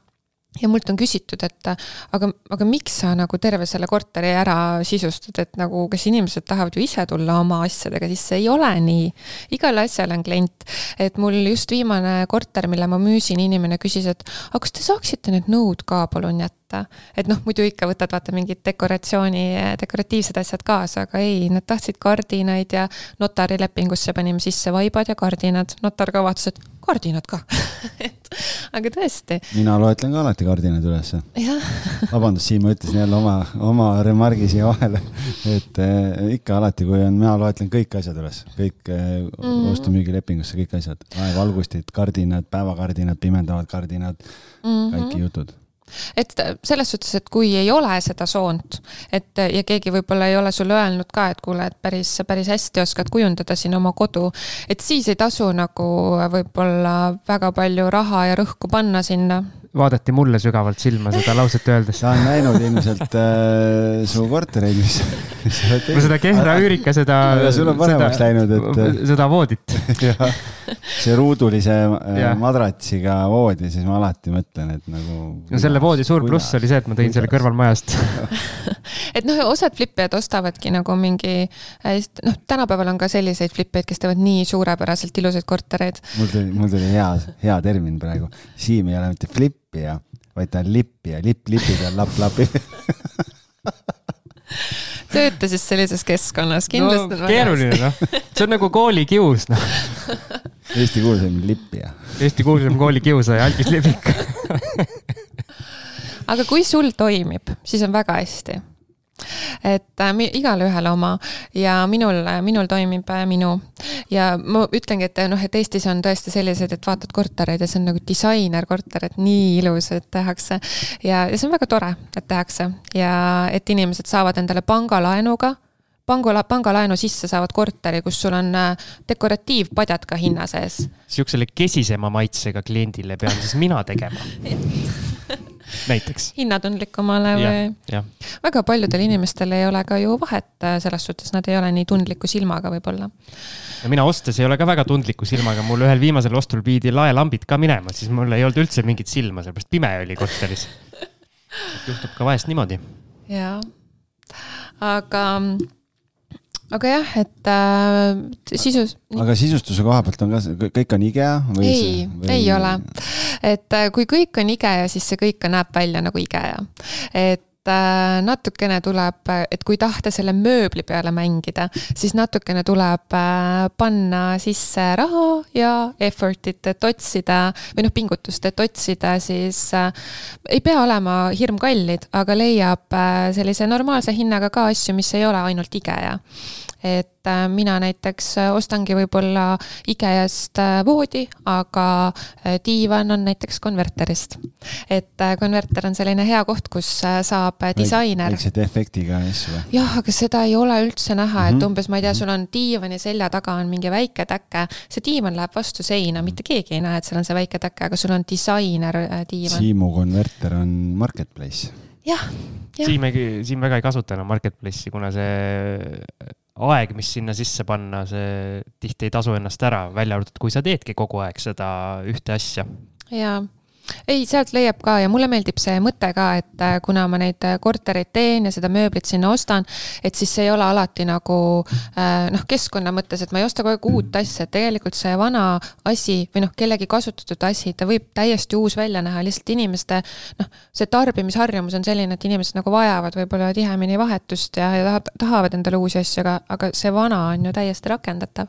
ja mult on küsitud, et aga, aga miks sa nagu terve selle korteri ära sisustad, et nagu, kas inimesed tahavad ju ise tulla oma asjadega, siis see ei ole nii. igal asjal on klient, et mul just viimane korter, mille ma müüsin, inimene küsis, et aga kas te saaksite need nõud ka palun jätta? et noh, muidu ikka võtad vaata mingid dekoratsiooni, dekoratiivsed asjad kaasa, aga ei, nad tahtsid kardinaid ja notarilepingusse panime sisse vaibad ja kardinad. notar ka vaatas, et kardinad ka. Et aga tõesti. mina loetlen ka alati kardinad ülesse. vabandust, Siim, ma ütlesin jälle oma, oma remargi siia vahele, et äh, ikka alati, kui on, mina loetlen kõik asjad üles, kõik äh, mm. ostu-müügilepingusse, kõik asjad, valgustid, kardinad, päevakardinad, pimendavad kardinad. Mm, -hmm. kõik jutud et selles suhtes, et kui ei ole seda soont, et ja keegi võib-olla ei ole sulle öelnud ka, et kuule, et päris, päris hästi oskad kujundada siin oma kodu, et siis ei tasu nagu võib-olla väga palju raha ja rõhku panna sinna vaadati mulle sügavalt silma seda lauset öeldes. ta on näinud ilmselt äh, su kortereid, mis, mis no seda Kehra üürika, seda. sul on paremaks seda, läinud, et. Seda voodit see ruudulise äh, madratsiga voodi, siis ma alati mõtlen, et nagu. no selle voodi suur pluss oli see, et ma tõin selle kõrvalmajast et noh, osad flipijad ostavadki nagu mingi, äh, noh, tänapäeval on ka selliseid flipijaid, kes teevad nii suurepäraselt ilusaid kortereid. mul tuli, mul tuli hea, hea termin praegu. Siim ei ole mitte flippija, vaid ta on lippija, lipp lipi peal, lapp lapi tööta siis sellises keskkonnas, kindlasti no,. keeruline noh, see on nagu koolikius noh. Eesti kuulsaim lippija. Eesti kuulsaim koolikiusaja Algis Lipik aga kui sul toimib, siis on väga hästi et äh, igalühel oma ja minul, minul toimib äh, minu. ja ma ütlengi, et noh, et Eestis on tõesti selliseid, et vaatad kortereid ja see on nagu disainerkorter, et nii ilusad tehakse. ja, ja see on väga tore, et tehakse ja et inimesed saavad endale pangalaenuga pangala, pangalaenu sisse saavad korteri, kus sul on äh, dekoratiivpadjad ka hinna sees. Siuksele kesisema maitsega kliendile pean siis mina tegema näiteks. hinnatundlikumale või? väga paljudel inimestel ei ole ka ju vahet äh, selles suhtes, nad ei ole nii tundliku silmaga võib-olla. ja mina ostes ei ole ka väga tundliku silmaga, mul ühel viimasel ostul viidi laelambid ka minema, siis mul ei olnud üldse mingit silma, sellepärast pime oli korteris. juhtub ka vahest niimoodi. jaa, aga aga jah, et äh, sisus. aga sisustuse koha pealt on ka, kõik on IKEA või? ei, ei ole. et äh, kui kõik on IKEA, siis see kõik näeb välja nagu IKEA. et äh, natukene tuleb, et kui tahta selle mööbli peale mängida, siis natukene tuleb äh, panna sisse raha ja effort'it, et otsida või noh, pingutust, et otsida siis äh,. ei pea olema hirmkallid, aga leiab äh, sellise normaalse hinnaga ka asju, mis ei ole ainult IKEA et äh, mina näiteks äh, ostangi võib-olla IKEA-st äh, voodi, aga diivan on näiteks konverterist. et konverter on selline hea koht, kus saab disainer. väikse efektiga asju või? jah, aga seda ei ole üldse näha et mhm. umbes, ma ei tea, sul on diivani selja taga on mingi väike täke, see diivan läheb vastu seina, mitte keegi ei näe, et seal on see väike täke, aga sul on disainer diivan. Siimu konverter on marketplace jah, jah.. Siim ei, Siim väga ei kasuta enam Marketplace'i, kuna see aeg, mis sinna sisse panna, see tihti ei tasu ennast ära, välja arvatud, kui sa teedki kogu aeg seda ühte asja. jaa ei, sealt leiab ka. Ja mulle meeldib see mõte ka, et äh, kuna ma neid äh, kortereid teen ja seda mööblit sinna ostan, et siis see ei ole alati nagu äh, noh, keskkonna mõttes, et ma ei osta kogu aeg uut asja, et tegelikult see vana asi või noh, kellegi kasutatud asi, ta võib täiesti uus välja näha, lihtsalt inimeste noh, see tarbimisharjumus on selline, et inimesed nagu vajavad võib-olla tihemini vahetust ja, ja tahavad, endale uusi asju, aga, aga see vana on ju täiesti rakendatav.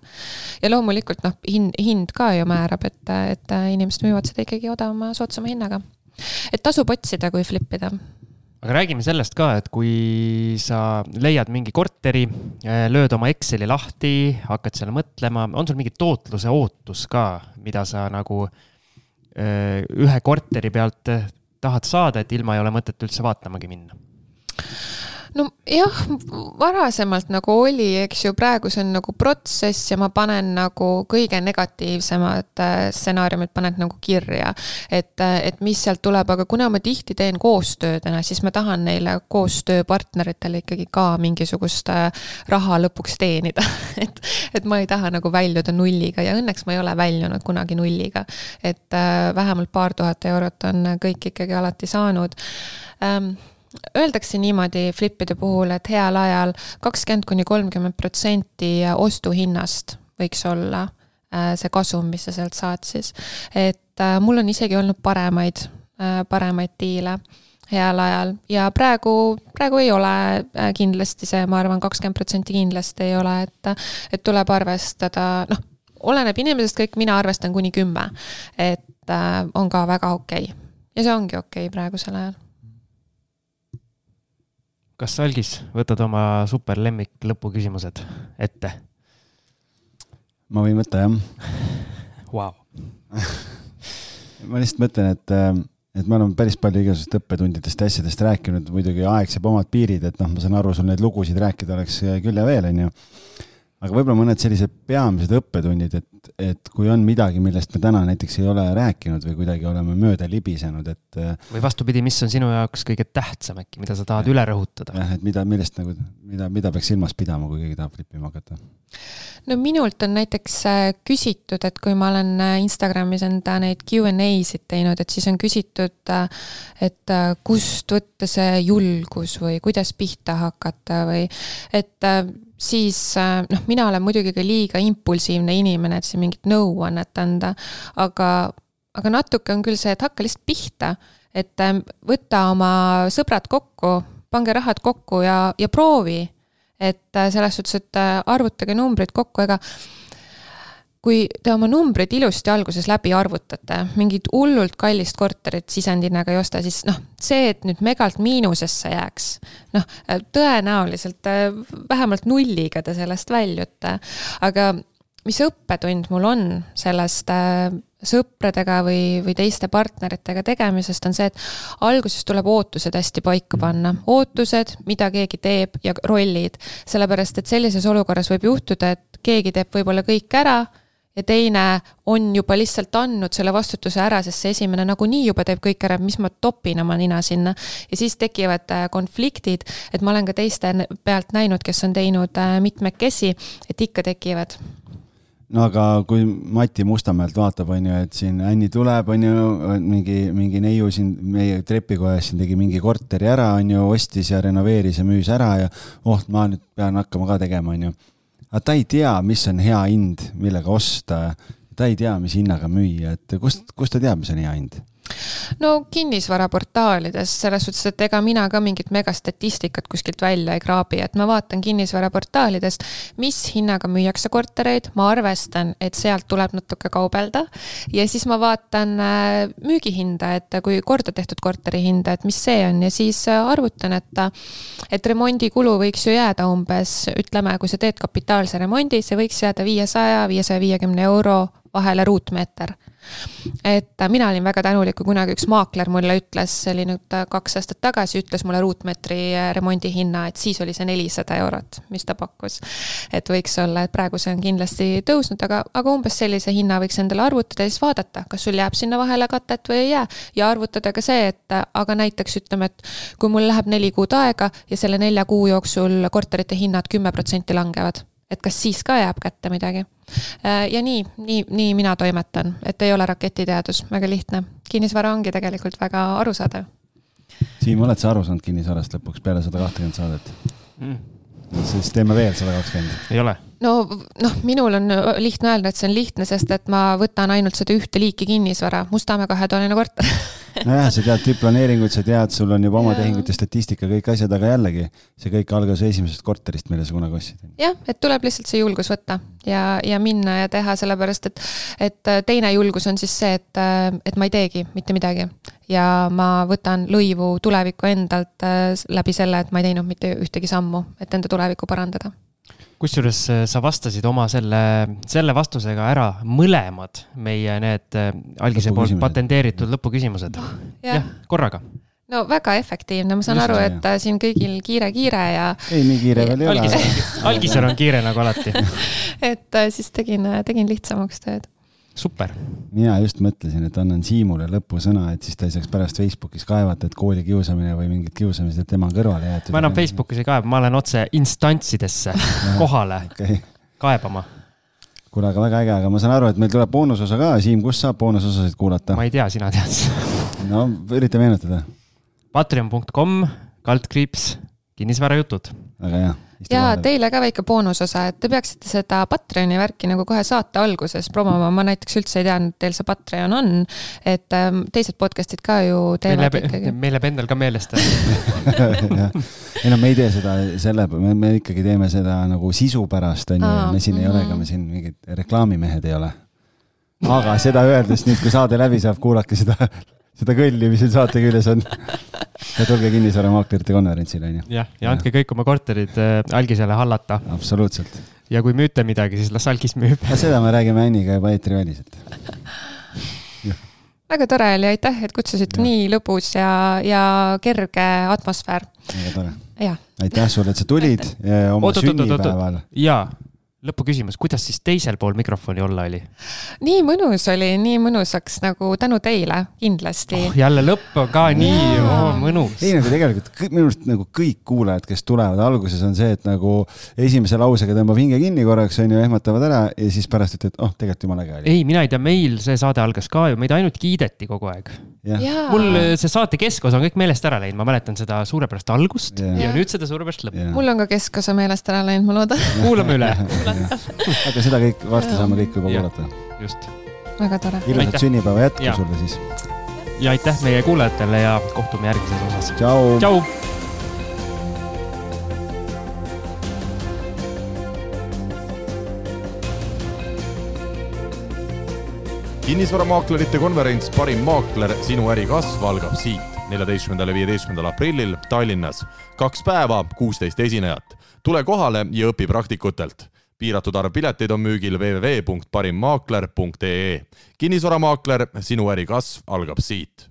ja loomulikult noh, hind, hind ka ju määrab, et, et inimesed müüvad seda ikkagi odavama soodsama soodsama hinnaga. et tasub otsida, kui flip ida aga räägime sellest ka, et kui sa leiad mingi korteri, eh, lööd oma Exceli lahti, hakkad seal mõtlema, on sul mingi tootluse ootus ka, mida sa nagu eh, ühe korteri pealt tahad saada, et ilma ei ole mõtet üldse vaatamagi minna? Nojah, varasemalt nagu oli, eks ju, praegu see on nagu protsess ja ma panen nagu kõige negatiivsemad äh, stsenaariumid panen nagu kirja. et, äh, et mis sealt tuleb, aga kuna ma tihti teen koostöödena, siis ma tahan neile koostööpartneritele ikkagi ka mingisugust äh, raha lõpuks teenida et, et ma ei taha nagu väljuda nulliga ja õnneks ma ei ole väljunud kunagi nulliga. et vähemalt paar tuhat eurot on kõik ikkagi alati saanud ähm, Öeldakse niimoodi flipide puhul, et heal ajal kakskümmend kuni kolmkümmend protsenti ostuhinnast võiks olla äh, see kasum, mis sa sealt saad siis. et äh, mul on isegi olnud paremaid, äh, paremaid diile heal ajal ja praegu, praegu ei ole kindlasti see, ma arvan, kakskümmend protsenti kindlasti ei ole, et, et tuleb arvestada, noh, oleneb inimesest kõik, mina arvestan kuni kümme. et on ka väga okei okay. ja see ongi okei okay praegusel ajal kas Algis, võtad oma super lemmik lõpuküsimused ette? ma võin võtta jah wow. ma lihtsalt mõtlen, et, et me oleme päris palju igasugustest õppetundidest ja asjadest rääkinud, muidugi aeg seab omad piirid, et noh, ma saan aru, sul neid lugusid rääkida oleks küll ja veel, onju aga võib-olla mõned sellised peamised õppetundid, et, et kui on midagi, millest me täna näiteks ei ole rääkinud või kuidagi oleme mööda libisenud, et. Äh, või vastupidi, mis on sinu jaoks kõige tähtsam äkki, mida sa tahad üle rõhutada? jah, et mida, millest nagu, mida, mida peaks silmas pidama, kui keegi tahab flipima hakata? no minult on näiteks äh, küsitud, et kui ma olen äh, Instagramis enda neid Q and A-sid teinud, et siis on küsitud, et kust võtta see julgus või kuidas pihta hakata või et siis noh, mina olen muidugi ka liiga impulsiivne inimene, et siin mingit nõuannet anda, aga, aga natuke on küll see, et hakka lihtsalt pihta, et ähm, võta oma sõbrad kokku, pange rahad kokku ja, ja proovi. et äh, selles suhtes, et äh, arvutage numbrid kokku, ega kui te oma numbrid ilusti alguses läbi arvutate, mingit hullult kallist korterit sisendhinnaga ei osta, siis noh, see, et nüüd megalt miinusesse jääks, noh, tõenäoliselt äh, vähemalt nulliga te sellest väljute. aga mis õppetund mul on sellest äh, sõpradega või, või teiste partneritega tegemisest, on see, et alguses tuleb ootused hästi paika panna. ootused, mida keegi teeb ja rollid. sellepärast, et sellises olukorras võib juhtuda, et keegi teeb võib-olla kõik ära ja teine on juba lihtsalt andnud selle vastutuse ära, sest see esimene nagunii juba teeb kõik ära, mis ma topin oma nina sinna. ja siis tekivad äh, konfliktid, et ma olen ka teiste pealt näinud, kes on teinud äh, mitmekesi, et ikka tekivad no aga kui Mati Mustamäelt vaatab, on ju, et siin Anni tuleb, on ju, mingi, mingi neiu siin meie trepikojas siin tegi mingi korteri ära, on ju, ostis ja renoveeris ja müüs ära ja oh, ma nüüd pean hakkama ka tegema, on ju aga ta ei tea, mis on hea hind, millega osta. ta ei tea, mis hinnaga müüa, et kust, kust ta teab, mis on hea hind? No kinnisvaraportaalides selles suhtes, et ega mina ka mingit megastatistikat kuskilt välja ei kraabi, et ma vaatan kinnisvaraportaalidest, mis hinnaga müüakse kortereid, ma arvestan, et sealt tuleb natuke kaubelda. ja siis ma vaatan äh, müügihinda, et kui korda tehtud korteri hinda, et mis see on ja siis äh, arvutan, et, et remondikulu võiks ju jääda umbes, ütleme, kui sa teed kapitaalse remondi, see võiks jääda viiesaja, viiesaja viiekümne euro vahele ruutmeeter et mina olin väga tänulik, kui kunagi üks maakler mulle ütles, see oli nüüd kaks aastat tagasi, ütles mulle ruutmeetri remondi hinna, et siis oli see nelisada eurot, mis ta pakkus. et võiks olla, et praegu see on kindlasti tõusnud, aga, aga umbes sellise hinna võiks endale arvutada ja siis vaadata, kas sul jääb sinna vahele katet või ei jää. ja arvutada ka see, et aga näiteks ütleme, et kui mul läheb neli kuud aega ja selle nelja kuu jooksul korterite hinnad kümme protsenti langevad, et kas siis ka jääb kätte midagi Äh, ja nii, nii, nii mina toimetan, et ei ole raketiteadus, väga lihtne. kinnisvara ongi tegelikult väga arusaadav. Siim, oled sa aru saanud kinnisvarast lõpuks peale sada kahtekümmet saadet mm.? siis teeme veel sada kakskümmend. ei ole no noh, minul on lihtne öelda, et see on lihtne, sest et ma võtan ainult seda ühte liiki kinnisvara, Mustamäe kahetoaline korter nojah, sa tead tüüplaneeringuid, sa tead, sul on juba oma tehingute statistika, kõik asjad, aga jällegi, see kõik algas esimesest korterist, mille sa kunagi ostsid. jah, et tuleb lihtsalt see julgus võtta ja, ja minna ja teha, sellepärast et, et teine julgus on siis see, et, et ma ei teegi mitte midagi. ja ma võtan lõivu tulevikku endalt äh, läbi selle, et ma ei teinud mitte ühtegi sammu, et enda tulevikku parandada kusjuures äh, sa vastasid oma selle, selle vastusega ära mõlemad meie need äh, algise poolt patenteeritud lõpuküsimused. jah ja, korraga no väga efektiivne, ma saan Just, aru, et jah. siin kõigil kiire-kiire ja. ei, nii kiire veel ei ole. algisel on kiire nagu alati et äh, siis tegin, tegin lihtsamaks tööd super. mina just mõtlesin, et annan Siimule lõpusõna, et siis ta ei saaks pärast Facebookis kaevata, et kooli kiusamine või mingid kiusamised tema kõrvale jäetud. ma enam Facebookis ei kaeba, ma lähen otse instantsidesse kohale okay. kaebama kuule, aga väga äge, aga ma saan aru, et meil tuleb boonusosa ka, Siim, kus saab boonusosasid kuulata? ma ei tea, sina tead no ürita meenutada. Patreon.com, kaldkriips, kinnisvarajutud. Väga hea ja teile ka väike boonusosa, et te peaksite seda Patreoni värki nagu kohe saate alguses promoma, ma näiteks üldse ei teadnud, et teil see Patreon on. et ähm, teised podcast'id ka ju teevad meil ikkagi. meil jääb endal ka meelest ei no me ei tee seda selle, me, me ikkagi teeme seda nagu sisu pärast on ju, me siin mm -hmm. ei ole, ega me siin mingid reklaamimehed ei ole. aga seda öeldes nüüd, kui saade läbi saab, kuulake seda seda kõlli, mis siin saate küljes on. ja tulge kinnisvaramaaklerite konverentsile, onju. jah, ja andke kõik oma korterid äh, algisele hallata. absoluutselt. ja kui müüte midagi, siis las algis müüb. seda me räägime Anniga juba eetriväliselt väga tore oli, aitäh, et kutsusite, nii lõbus ja, ja kerge atmosfäär. väga tore. aitäh sulle, et sa tulid aitäh. oma oot, sünnipäeval. jaa lõpuküsimus, kuidas siis teisel pool mikrofoni olla oli? nii mõnus oli, nii mõnusaks nagu tänu teile, kindlasti oh,. jälle lõpp on ka ja. nii oh, mõnus. ei nagu tegelikult minu arust nagu kõik kuulajad, kes tulevad, alguses on see, et nagu esimese lausega tõmbab hinge kinni korraks, on ju, ehmatavad ära ja siis pärast ütlevad, oh, tegelikult jumala äge oli. ei, mina ei tea, meil see saade algas ka ju, meid ainult kiideti kogu aeg. mul see saate keskosa on kõik meelest ära läinud, ma mäletan seda suurepärast algust ja, ja nüüd seda suurepärast lõppu. mul on ka keskosa meelest ära läinud, ma loodan. kuulame üle aga seda kõik, varsti saame kõik juba kuulata. just. väga tore. ilusat sünnipäeva jätku ja. sulle siis. ja aitäh meie kuulajatele ja kohtume järgmises osas. tšau. tšau. kinnisvaramaaklerite konverents Parim maakler, sinu äri kasv algab siit neljateistkümnendal ja viieteistkümnendal aprillil Tallinnas. kaks päeva, kuusteist esinejat. tule kohale ja õpi praktikutelt piiratud arv pileteid on müügil www.parimmaakler.ee. kinnisvaramaakler, sinu äri kasv algab siit